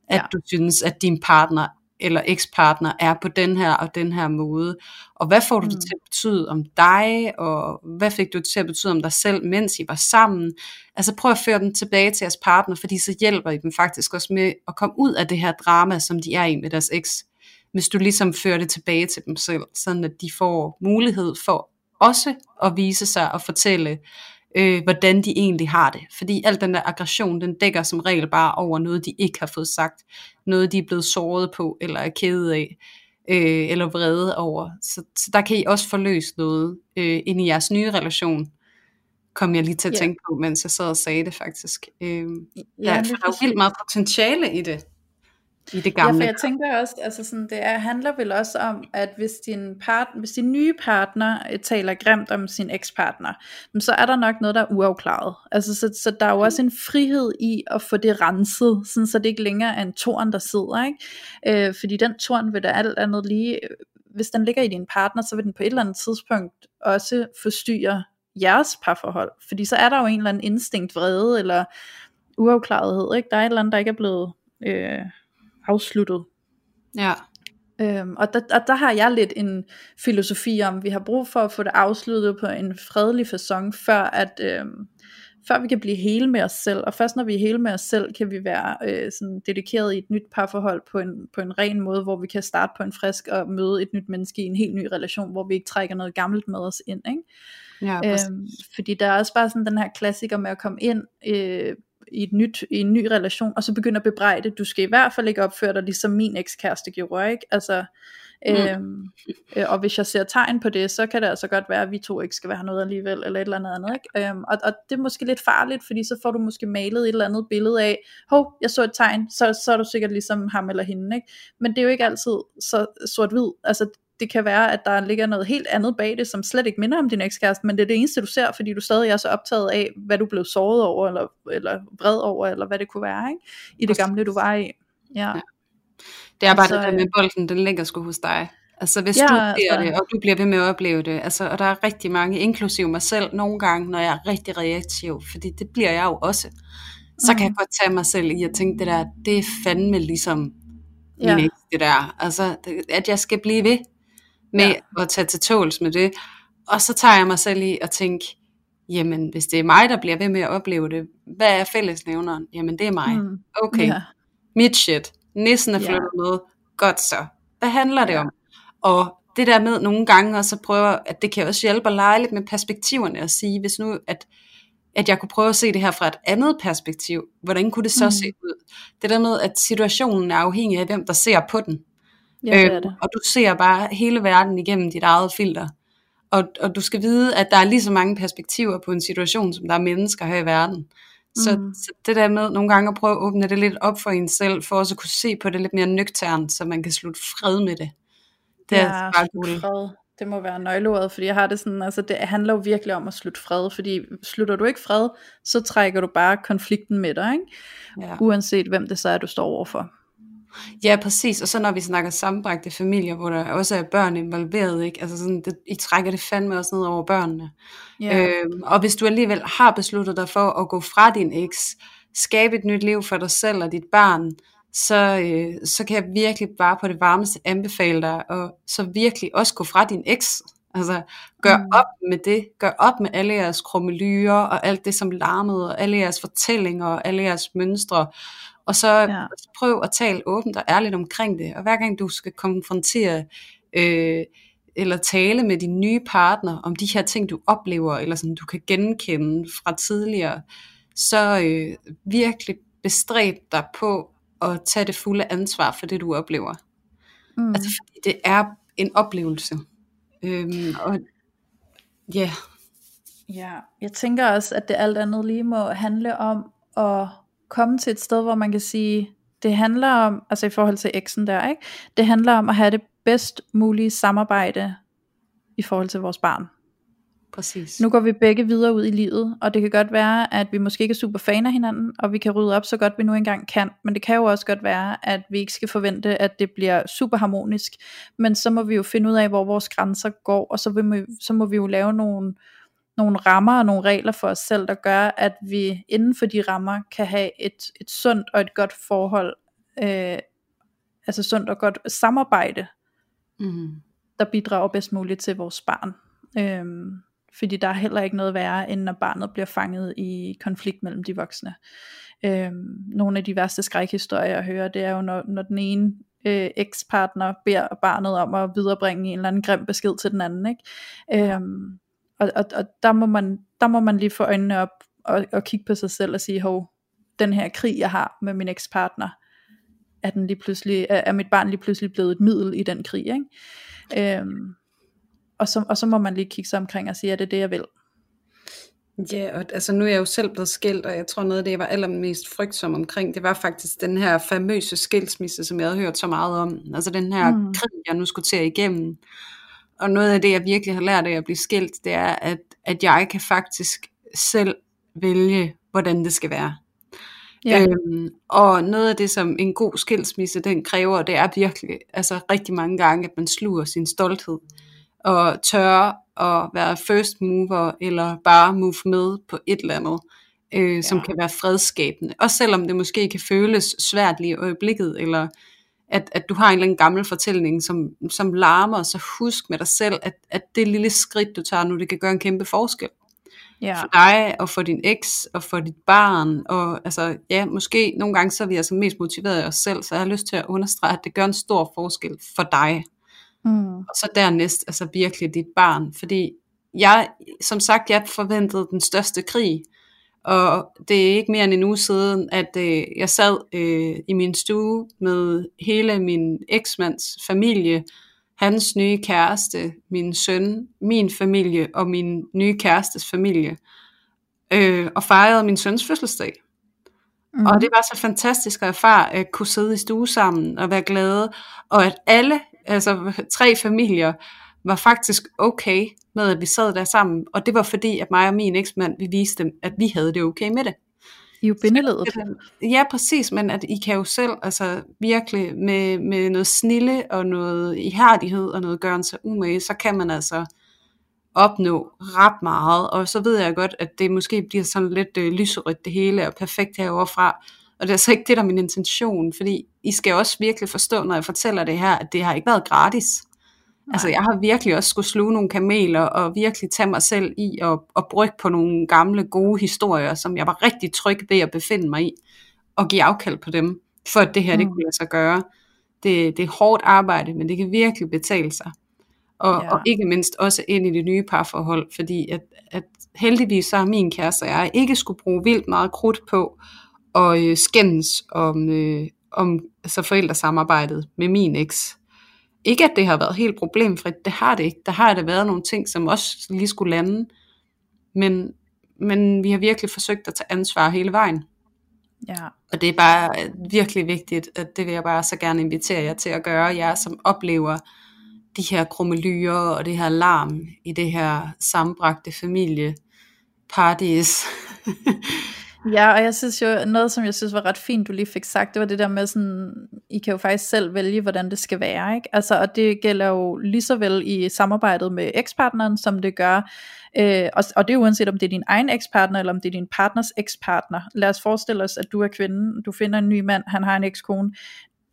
at ja. du synes, at din partner eller ekspartner er på den her og den her måde. Og hvad får du mm. det til at betyde om dig, og hvad fik du det til at betyde om dig selv, mens I var sammen? Altså prøv at føre dem tilbage til jeres partner, fordi så hjælper I dem faktisk også med at komme ud af det her drama, som de er i med deres eks. Hvis du ligesom fører det tilbage til dem selv, sådan at de får mulighed for også at vise sig og fortælle, øh, hvordan de egentlig har det. Fordi al den der aggression, den dækker som regel bare over noget, de ikke har fået sagt. Noget, de er blevet såret på, eller er kede af, øh, eller vrede over. Så, så der kan I også forløse noget øh, ind i jeres nye relation. Kom jeg lige til at yeah. tænke på, mens jeg sad og sagde det faktisk. Øh, ja, der, der er jo vildt meget potentiale i det i det gamle. Ja, for jeg tænker også, altså sådan, det er, handler vel også om, at hvis din, part, hvis din nye partner øh, taler grimt om sin ekspartner, så er der nok noget, der er uafklaret. Altså, så, så der er jo også en frihed i at få det renset, sådan, så det ikke længere er en torn, der sidder. Ikke? Øh, fordi den torn vil da alt andet lige, hvis den ligger i din partner, så vil den på et eller andet tidspunkt også forstyrre jeres parforhold. Fordi så er der jo en eller anden instinkt vrede, eller uafklarethed. Ikke? Der er et eller andet, der ikke er blevet... Øh, afsluttet. Ja. Øhm, og, der, og der har jeg lidt en filosofi om, vi har brug for at få det afsluttet på en fredelig fasong, før at øhm, før vi kan blive hele med os selv, og først når vi er hele med os selv, kan vi være øh, sådan dedikeret i et nyt parforhold på en, på en ren måde, hvor vi kan starte på en frisk og møde et nyt menneske i en helt ny relation, hvor vi ikke trækker noget gammelt med os ind, ikke? Ja, øhm, fordi der er også bare sådan den her klassiker med at komme ind øh, i, et nyt, i en ny relation, og så begynder at bebrejde, du skal i hvert fald ikke opføre dig ligesom min ekskæreste gjorde, ikke? Altså, mm. øhm, øh, og hvis jeg ser tegn på det, så kan det altså godt være, at vi to ikke skal være noget alligevel, eller et eller andet andet, ikke? Øhm, og, og det er måske lidt farligt, fordi så får du måske malet et eller andet billede af, hov, jeg så et tegn, så, så er du sikkert ligesom ham eller hende, ikke? Men det er jo ikke altid så sort-hvid, altså det kan være, at der ligger noget helt andet bag det, som slet ikke minder om din ekskæreste, men det er det eneste, du ser, fordi du stadig er så optaget af, hvad du blev såret over, eller, eller vred over, eller hvad det kunne være, ikke? i det gamle, du var i. Ja. ja. Det er bare altså, det der med bolden, den ligger sgu hos dig. Altså hvis ja, du ser altså, det, og du bliver ved med at opleve det, altså, og der er rigtig mange, inklusive mig selv, nogle gange, når jeg er rigtig reaktiv, fordi det bliver jeg jo også, så mm. kan jeg godt tage mig selv i at tænke, det der, det er fandme ligesom ja. min det der, altså, at jeg skal blive ved, med ja. at tage til tåls med det. Og så tager jeg mig selv i at tænke, jamen hvis det er mig, der bliver ved med at opleve det, hvad er fællesnævneren? Jamen det er mig. Mm. Okay, ja. mit shit. Nissen er flyttet ja. med. Godt så. Hvad handler det ja. om? Og det der med nogle gange også at prøve, at det kan også hjælpe at lege lidt med perspektiverne og sige, hvis nu, at, at jeg kunne prøve at se det her fra et andet perspektiv, hvordan kunne det så mm. se ud? Det der med, at situationen er afhængig af, hvem der ser på den. Ja, det øhm, det. og du ser bare hele verden igennem dit eget filter. Og, og du skal vide, at der er lige så mange perspektiver på en situation, som der er mennesker her i verden. Så, mm. så det der med nogle gange at prøve at åbne det lidt op for en selv, for også at kunne se på det lidt mere nøgternt, så man kan slutte fred med det. Det ja, er bare cool. fred. Det må være nøgleordet, fordi jeg har det sådan, altså det handler jo virkelig om at slutte fred, fordi slutter du ikke fred, så trækker du bare konflikten med dig, ikke? Ja. uanset hvem det så er, du står overfor. Ja, præcis. Og så når vi snakker sammenbragte familier, hvor der også er børn involveret, ikke? Altså sådan, det, I trækker det fandme også ned over børnene. Yeah. Øhm, og hvis du alligevel har besluttet dig for at gå fra din eks, skabe et nyt liv for dig selv og dit barn, så, øh, så kan jeg virkelig bare på det varmeste anbefale dig, og så virkelig også gå fra din eks. Altså, gør mm. op med det. Gør op med alle jeres krummelyrer, og alt det, som larmede, og alle jeres fortællinger, og alle jeres mønstre. Og så ja. prøv at tale åbent og ærligt omkring det. Og hver gang du skal konfrontere øh, eller tale med din nye partner om de her ting, du oplever, eller som du kan genkende fra tidligere, så øh, virkelig bestræb dig på at tage det fulde ansvar for det, du oplever. Mm. Altså fordi det er en oplevelse. Øhm, og ja. Ja, jeg tænker også, at det alt andet lige må handle om at komme til et sted, hvor man kan sige, det handler om, altså i forhold til eksen der, ikke? det handler om at have det bedst mulige samarbejde i forhold til vores barn. Præcis. Nu går vi begge videre ud i livet, og det kan godt være, at vi måske ikke er super fan af hinanden, og vi kan rydde op så godt vi nu engang kan, men det kan jo også godt være, at vi ikke skal forvente, at det bliver super harmonisk, men så må vi jo finde ud af, hvor vores grænser går, og så, vil vi, så må vi jo lave nogle, nogle rammer og nogle regler for os selv, der gør, at vi inden for de rammer kan have et, et sundt og et godt forhold, øh, altså sundt og godt samarbejde, mm. der bidrager bedst muligt til vores barn. Øhm, fordi der er heller ikke noget værre, end når barnet bliver fanget i konflikt mellem de voksne. Øhm, nogle af de værste skrækhistorier jeg hører, det er jo når, når den ene øh, ekspartner beder barnet om at viderebringe en eller anden grim besked til den anden. Ikke? Øhm, og, og, og der, må man, der må man lige få øjnene op og, og kigge på sig selv og sige, hov, den her krig jeg har med min ekspartner, er, den lige pludselig, er, er mit barn lige pludselig blevet et middel i den krig. Ikke? Øhm, og, så, og så må man lige kigge sig omkring og sige, er det det jeg vil? Ja, og altså nu er jeg jo selv blevet skilt, og jeg tror noget af det, jeg var allermest frygtsom omkring, det var faktisk den her famøse skilsmisse, som jeg havde hørt så meget om. Altså den her mm. krig, jeg nu skulle til igennem. Og noget af det, jeg virkelig har lært af at blive skilt, det er, at, at jeg kan faktisk selv vælge, hvordan det skal være. Ja. Øhm, og noget af det, som en god skilsmisse, den kræver, det er virkelig, altså rigtig mange gange, at man sluger sin stolthed, og tør at være first mover, eller bare move med på et eller andet, øh, ja. som kan være fredskabende. Også selvom det måske kan føles svært lige i øjeblikket, eller at, at du har en eller anden gammel fortælling, som, som larmer, så husk med dig selv, at, at det lille skridt, du tager nu, det kan gøre en kæmpe forskel. Ja. For dig, og for din eks, og for dit barn, og altså, ja, måske nogle gange, så er vi altså mest motiveret af os selv, så jeg har lyst til at understrege, at det gør en stor forskel for dig. Mm. Og så dernæst, altså virkelig dit barn, fordi jeg, som sagt, jeg forventede den største krig, og det er ikke mere end en uge siden, at øh, jeg sad øh, i min stue med hele min eksmands familie, hans nye kæreste, min søn, min familie og min nye kærestes familie, øh, og fejrede min søns fødselsdag. Mm. Og det var så fantastisk at erfare at kunne sidde i stue sammen og være glade, og at alle, altså tre familier, var faktisk okay med, at vi sad der sammen. Og det var fordi, at mig og min eksmand, vi viste dem, at vi havde det okay med det. I jo bindeledet. Ja, præcis, men at I kan jo selv altså, virkelig med, med noget snille og noget ihærdighed og noget gøren sig umage, så kan man altså opnå ret meget. Og så ved jeg godt, at det måske bliver sådan lidt øh, lyserødt det hele og perfekt herovre fra. Og det er så ikke det, der er min intention, fordi I skal også virkelig forstå, når jeg fortæller det her, at det har ikke været gratis. Altså jeg har virkelig også skulle sluge nogle kameler og virkelig tage mig selv i at, at brygge på nogle gamle gode historier, som jeg var rigtig tryg ved at befinde mig i, og give afkald på dem, for at det her mm. det kunne lade sig gøre. Det, det er hårdt arbejde, men det kan virkelig betale sig. Og, ja. og ikke mindst også ind i det nye parforhold, fordi at, at heldigvis så har min kæreste og jeg ikke skulle bruge vildt meget krudt på at øh, skændes om, øh, om altså forældresamarbejdet med min eks. Ikke at det har været helt problemfrit, det har det ikke. Der har der været nogle ting, som også lige skulle lande. Men, men vi har virkelig forsøgt at tage ansvar hele vejen. Ja. Og det er bare virkelig vigtigt, at det vil jeg bare så gerne invitere jer til at gøre, jer som oplever de her krummelyrer og det her larm i det her sammenbragte familie parties. Ja, og jeg synes jo, noget som jeg synes var ret fint, du lige fik sagt, det var det der med sådan, I kan jo faktisk selv vælge, hvordan det skal være, ikke? Altså, og det gælder jo lige så vel i samarbejdet med ekspartneren, som det gør, øh, og, og det er uanset om det er din egen ekspartner, eller om det er din partners ekspartner. Lad os forestille os, at du er kvinden, du finder en ny mand, han har en ekskone.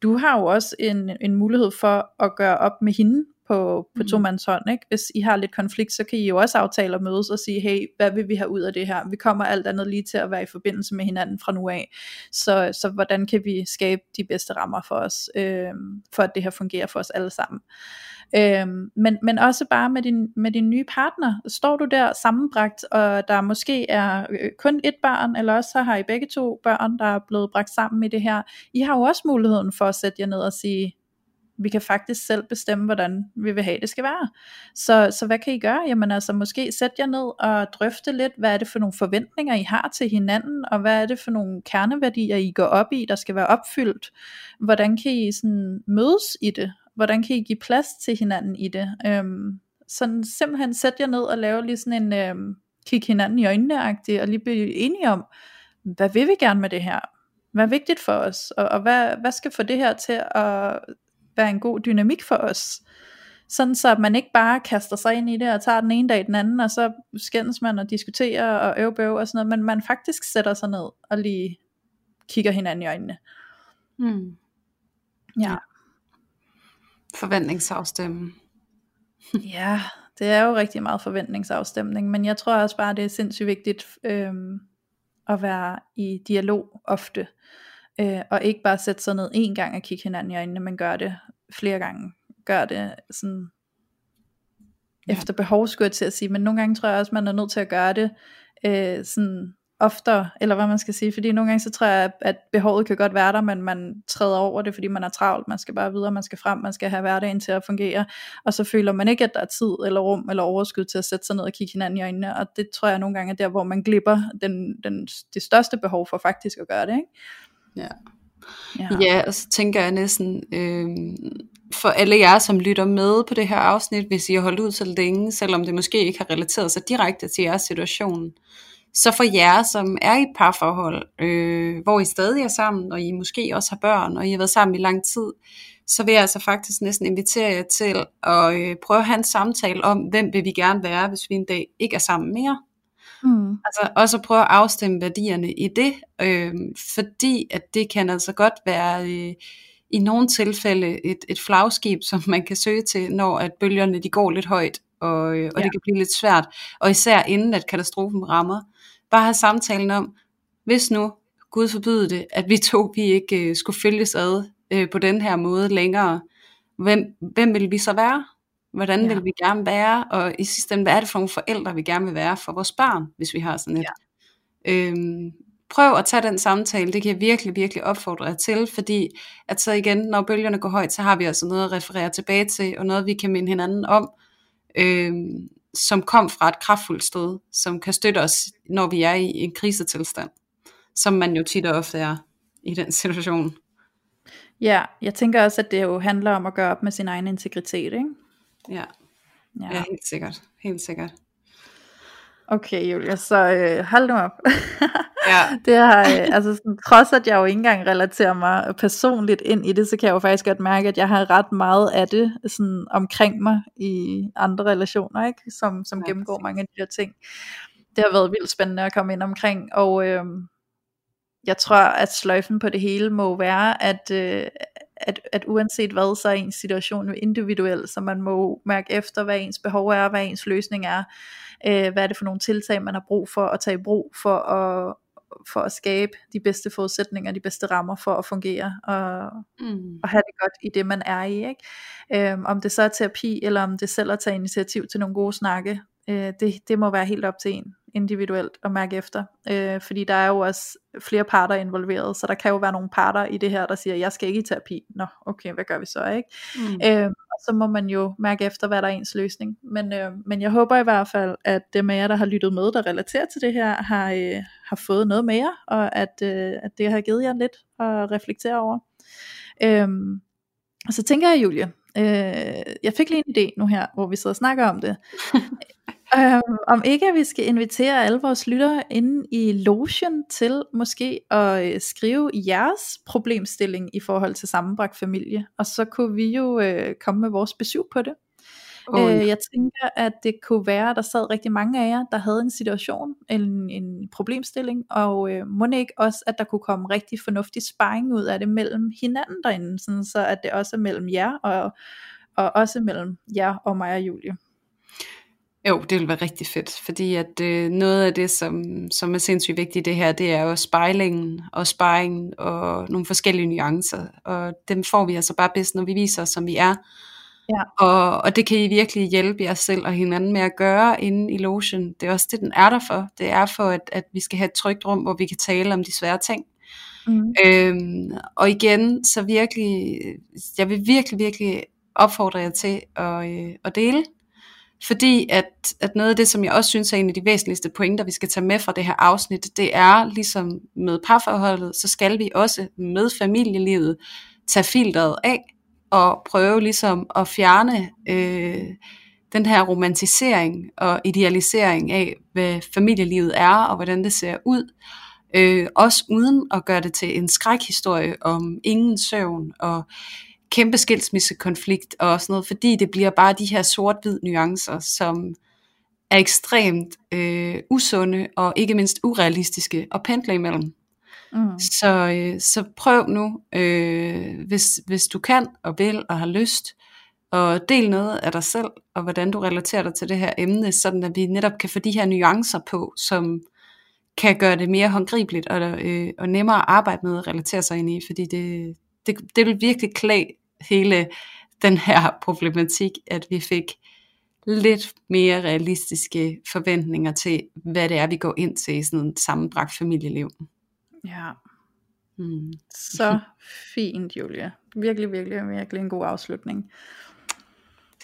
Du har jo også en, en mulighed for at gøre op med hende på, på mm. to mands hånd. Ikke? Hvis I har lidt konflikt, så kan I jo også aftale at mødes og sige, hey, hvad vil vi have ud af det her? Vi kommer alt andet lige til at være i forbindelse med hinanden fra nu af. Så, så hvordan kan vi skabe de bedste rammer for os, øh, for at det her fungerer for os alle sammen? Øhm, men, men også bare med din, med din nye partner. Står du der sammenbragt, og der måske er øh, kun et barn, eller også så har I begge to børn, der er blevet bragt sammen i det her. I har jo også muligheden for at sætte jer ned og sige, vi kan faktisk selv bestemme, hvordan vi vil have, det skal være. Så, så hvad kan I gøre? Jamen altså måske sæt jer ned og drøfte lidt, hvad er det for nogle forventninger, I har til hinanden, og hvad er det for nogle kerneværdier, I går op i, der skal være opfyldt. Hvordan kan I sådan mødes i det? Hvordan kan I give plads til hinanden i det? Øhm, sådan simpelthen sæt jer ned og lave lige sådan en øhm, kig hinanden i øjnene og lige blive enige om, hvad vil vi gerne med det her? Hvad er vigtigt for os? Og, og hvad, hvad skal få det her til at være en god dynamik for os. Sådan så man ikke bare kaster sig ind i det og tager den ene dag den anden, og så skændes man og diskuterer og øvbøv og sådan noget, men man faktisk sætter sig ned og lige kigger hinanden i øjnene. Mm. Ja. Forventningsafstemning. ja, det er jo rigtig meget forventningsafstemning, men jeg tror også bare, det er sindssygt vigtigt øhm, at være i dialog ofte. Øh, og ikke bare sætte sig ned en gang og kigge hinanden i øjnene, men gør det flere gange. Gør det sådan ja. efter behov, skulle jeg til at sige. Men nogle gange tror jeg også, man er nødt til at gøre det øh, sådan oftere, eller hvad man skal sige, fordi nogle gange så tror jeg, at behovet kan godt være der, men man træder over det, fordi man er travlt, man skal bare videre, man skal frem, man skal have hverdagen til at fungere, og så føler man ikke, at der er tid eller rum eller overskud til at sætte sig ned og kigge hinanden i øjnene, og det tror jeg nogle gange er der, hvor man glipper den, den, det største behov for faktisk at gøre det, ikke? Ja. Ja. ja, og så tænker jeg næsten, øh, for alle jer, som lytter med på det her afsnit, hvis I har holdt ud så længe, selvom det måske ikke har relateret sig direkte til jeres situation, så for jer, som er i et parforhold, øh, hvor I stadig er sammen, og I måske også har børn, og I har været sammen i lang tid, så vil jeg altså faktisk næsten invitere jer til at øh, prøve at have en samtale om, hvem vil vi gerne være, hvis vi en dag ikke er sammen mere. Mm. Altså også at prøve at afstemme værdierne i det, øh, fordi at det kan altså godt være øh, i nogle tilfælde et, et flagskib, som man kan søge til, når at bølgerne de går lidt højt, og, øh, og ja. det kan blive lidt svært, og især inden at katastrofen rammer. Bare have samtalen om, hvis nu, Gud forbyde det, at vi to vi ikke øh, skulle følges ad øh, på den her måde længere, hvem, hvem vil vi så være? Hvordan ja. vil vi gerne være, og i sidste ende, hvad er det for nogle forældre, vi gerne vil være for vores barn, hvis vi har sådan et. Ja. Øhm, prøv at tage den samtale, det kan jeg virkelig, virkelig opfordre jer til, fordi at så igen, når bølgerne går højt, så har vi altså noget at referere tilbage til, og noget vi kan minde hinanden om, øhm, som kom fra et kraftfuldt sted, som kan støtte os, når vi er i en krisetilstand, som man jo tit og ofte er i den situation. Ja, jeg tænker også, at det jo handler om at gøre op med sin egen integritet, ikke? Ja. ja, ja helt sikkert. Helt sikkert. Okay, Julia, så øh, hold nu op. ja. det har, øh, altså sådan, trods at jeg jo ikke engang relaterer mig personligt ind i det, så kan jeg jo faktisk godt mærke, at jeg har ret meget af det sådan, omkring mig i andre relationer, ikke? som, som ja, gennemgår mange af de her ting. Det har været vildt spændende at komme ind omkring, og øh, jeg tror, at sløjfen på det hele må være, at, øh, at, at uanset hvad, så er ens situation jo individuel, så man må mærke efter, hvad ens behov er, hvad ens løsning er, øh, hvad er det for nogle tiltag, man har brug for at tage i brug for at, for at skabe de bedste forudsætninger, de bedste rammer for at fungere og, mm. og have det godt i det, man er i. Ikke? Øhm, om det så er terapi, eller om det selv at tage initiativ til nogle gode snakke, øh, det, det må være helt op til en individuelt at mærke efter, øh, fordi der er jo også flere parter involveret, så der kan jo være nogle parter i det her, der siger, jeg skal ikke i terapi, nå okay, hvad gør vi så, ikke? Mm. Øh, og så må man jo mærke efter, hvad der er ens løsning, men, øh, men jeg håber i hvert fald, at dem af jer, der har lyttet med, der relaterer til det her, har, øh, har fået noget mere, og at, øh, at det har givet jer lidt at reflektere over. Øh, og så tænker jeg, Julie, øh, jeg fik lige en idé nu her, hvor vi sidder og snakker om det, Um, om ikke at vi skal invitere alle vores lyttere inde i logen til måske at øh, skrive jeres problemstilling i forhold til sammenbragt familie, og så kunne vi jo øh, komme med vores besøg på det. Oh, ja. øh, jeg tænker, at det kunne være, at der sad rigtig mange af jer, der havde en situation, en, en problemstilling, og øh, må ikke også, at der kunne komme rigtig fornuftig sparring ud af det mellem hinanden derinde, sådan så at det også er mellem jer, og, og også mellem jer og mig og Julie. Jo, det vil være rigtig fedt, fordi at øh, noget af det, som, som er sindssygt vigtigt i det her, det er jo spejlingen og sparringen og nogle forskellige nuancer, og dem får vi altså bare bedst, når vi viser os, som vi er. Ja. Og, og det kan I virkelig hjælpe jer selv og hinanden med at gøre inde i lotion. Det er også det, den er der for. Det er for, at, at vi skal have et trygt rum, hvor vi kan tale om de svære ting. Mm. Øhm, og igen, så virkelig, jeg vil virkelig, virkelig opfordre jer til at, øh, at dele fordi at, at noget af det, som jeg også synes er en af de væsentligste pointer, vi skal tage med fra det her afsnit, det er ligesom med parforholdet, så skal vi også med familielivet tage filteret af og prøve ligesom at fjerne øh, den her romantisering og idealisering af, hvad familielivet er og hvordan det ser ud. Øh, også uden at gøre det til en skrækhistorie om ingen søvn og kæmpe skilsmissekonflikt og sådan noget, fordi det bliver bare de her sort-hvid nuancer, som er ekstremt øh, usunde og ikke mindst urealistiske at pendle imellem. Mm. Så, øh, så prøv nu, øh, hvis, hvis du kan og vil og har lyst, og del noget af dig selv, og hvordan du relaterer dig til det her emne, sådan at vi netop kan få de her nuancer på, som kan gøre det mere håndgribeligt og, øh, og nemmere at arbejde med at relatere sig ind i, fordi det, det, det vil virkelig klæde hele den her problematik, at vi fik lidt mere realistiske forventninger til, hvad det er, vi går ind til i sådan et sammenbragt familieliv. Ja. Mm. Så fint, Julia. Virkelig, virkelig, virkelig en god afslutning.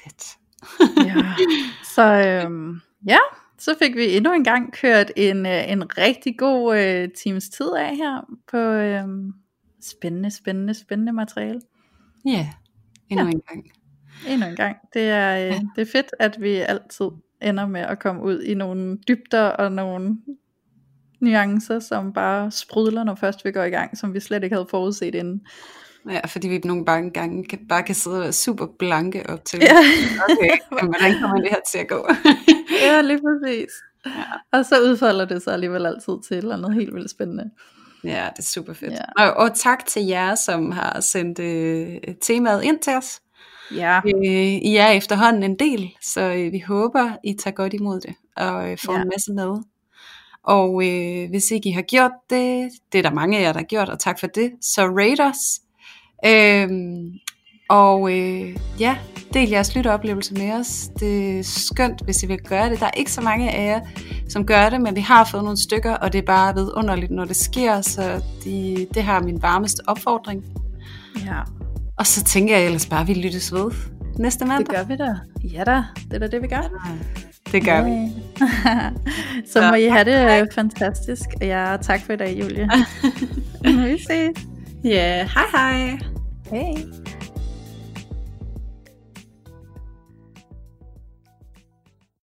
Fedt. ja. Så øhm, ja, så fik vi endnu en gang kørt en, øh, en rigtig god øh, times tid af her på øhm, spændende, spændende, spændende materiale. Ja, endnu ja. en gang. Endnu en gang. Det er, øh, ja. det er fedt, at vi altid ender med at komme ud i nogle dybder og nogle nuancer, som bare sprudler, når først vi går i gang, som vi slet ikke havde forudset inden. Ja, fordi vi nogle gange, gange kan, bare kan sidde super blanke op til, ja. okay, hvordan kommer det her til at gå? ja, lige præcis. Ja. Og så udfolder det sig alligevel altid til eller andet helt vildt spændende. Ja, det er super fedt. Ja. Og, og tak til jer, som har sendt øh, temaet ind til os. Ja. Øh, I er efterhånden en del, så øh, vi håber, I tager godt imod det og øh, får ja. en masse med. Og øh, hvis ikke I har gjort det, det er der mange af jer, der har gjort, og tak for det, så rate os. Øhm, og øh, ja, del jeres lytteoplevelse med os. Det er skønt, hvis I vil gøre det. Der er ikke så mange af jer, som gør det, men vi har fået nogle stykker, og det er bare vidunderligt, når det sker, så de, det har min varmeste opfordring. Ja. Og så tænker jeg ellers bare, at vi lyttes ved næste mandag. Det gør vi da. Ja da, det er da det, vi gør. Ja, det gør ja. vi. så, må I have det tak. fantastisk. Ja, tak for i dag, Julie. vi ses. Ja, yeah. hej hej. Hej.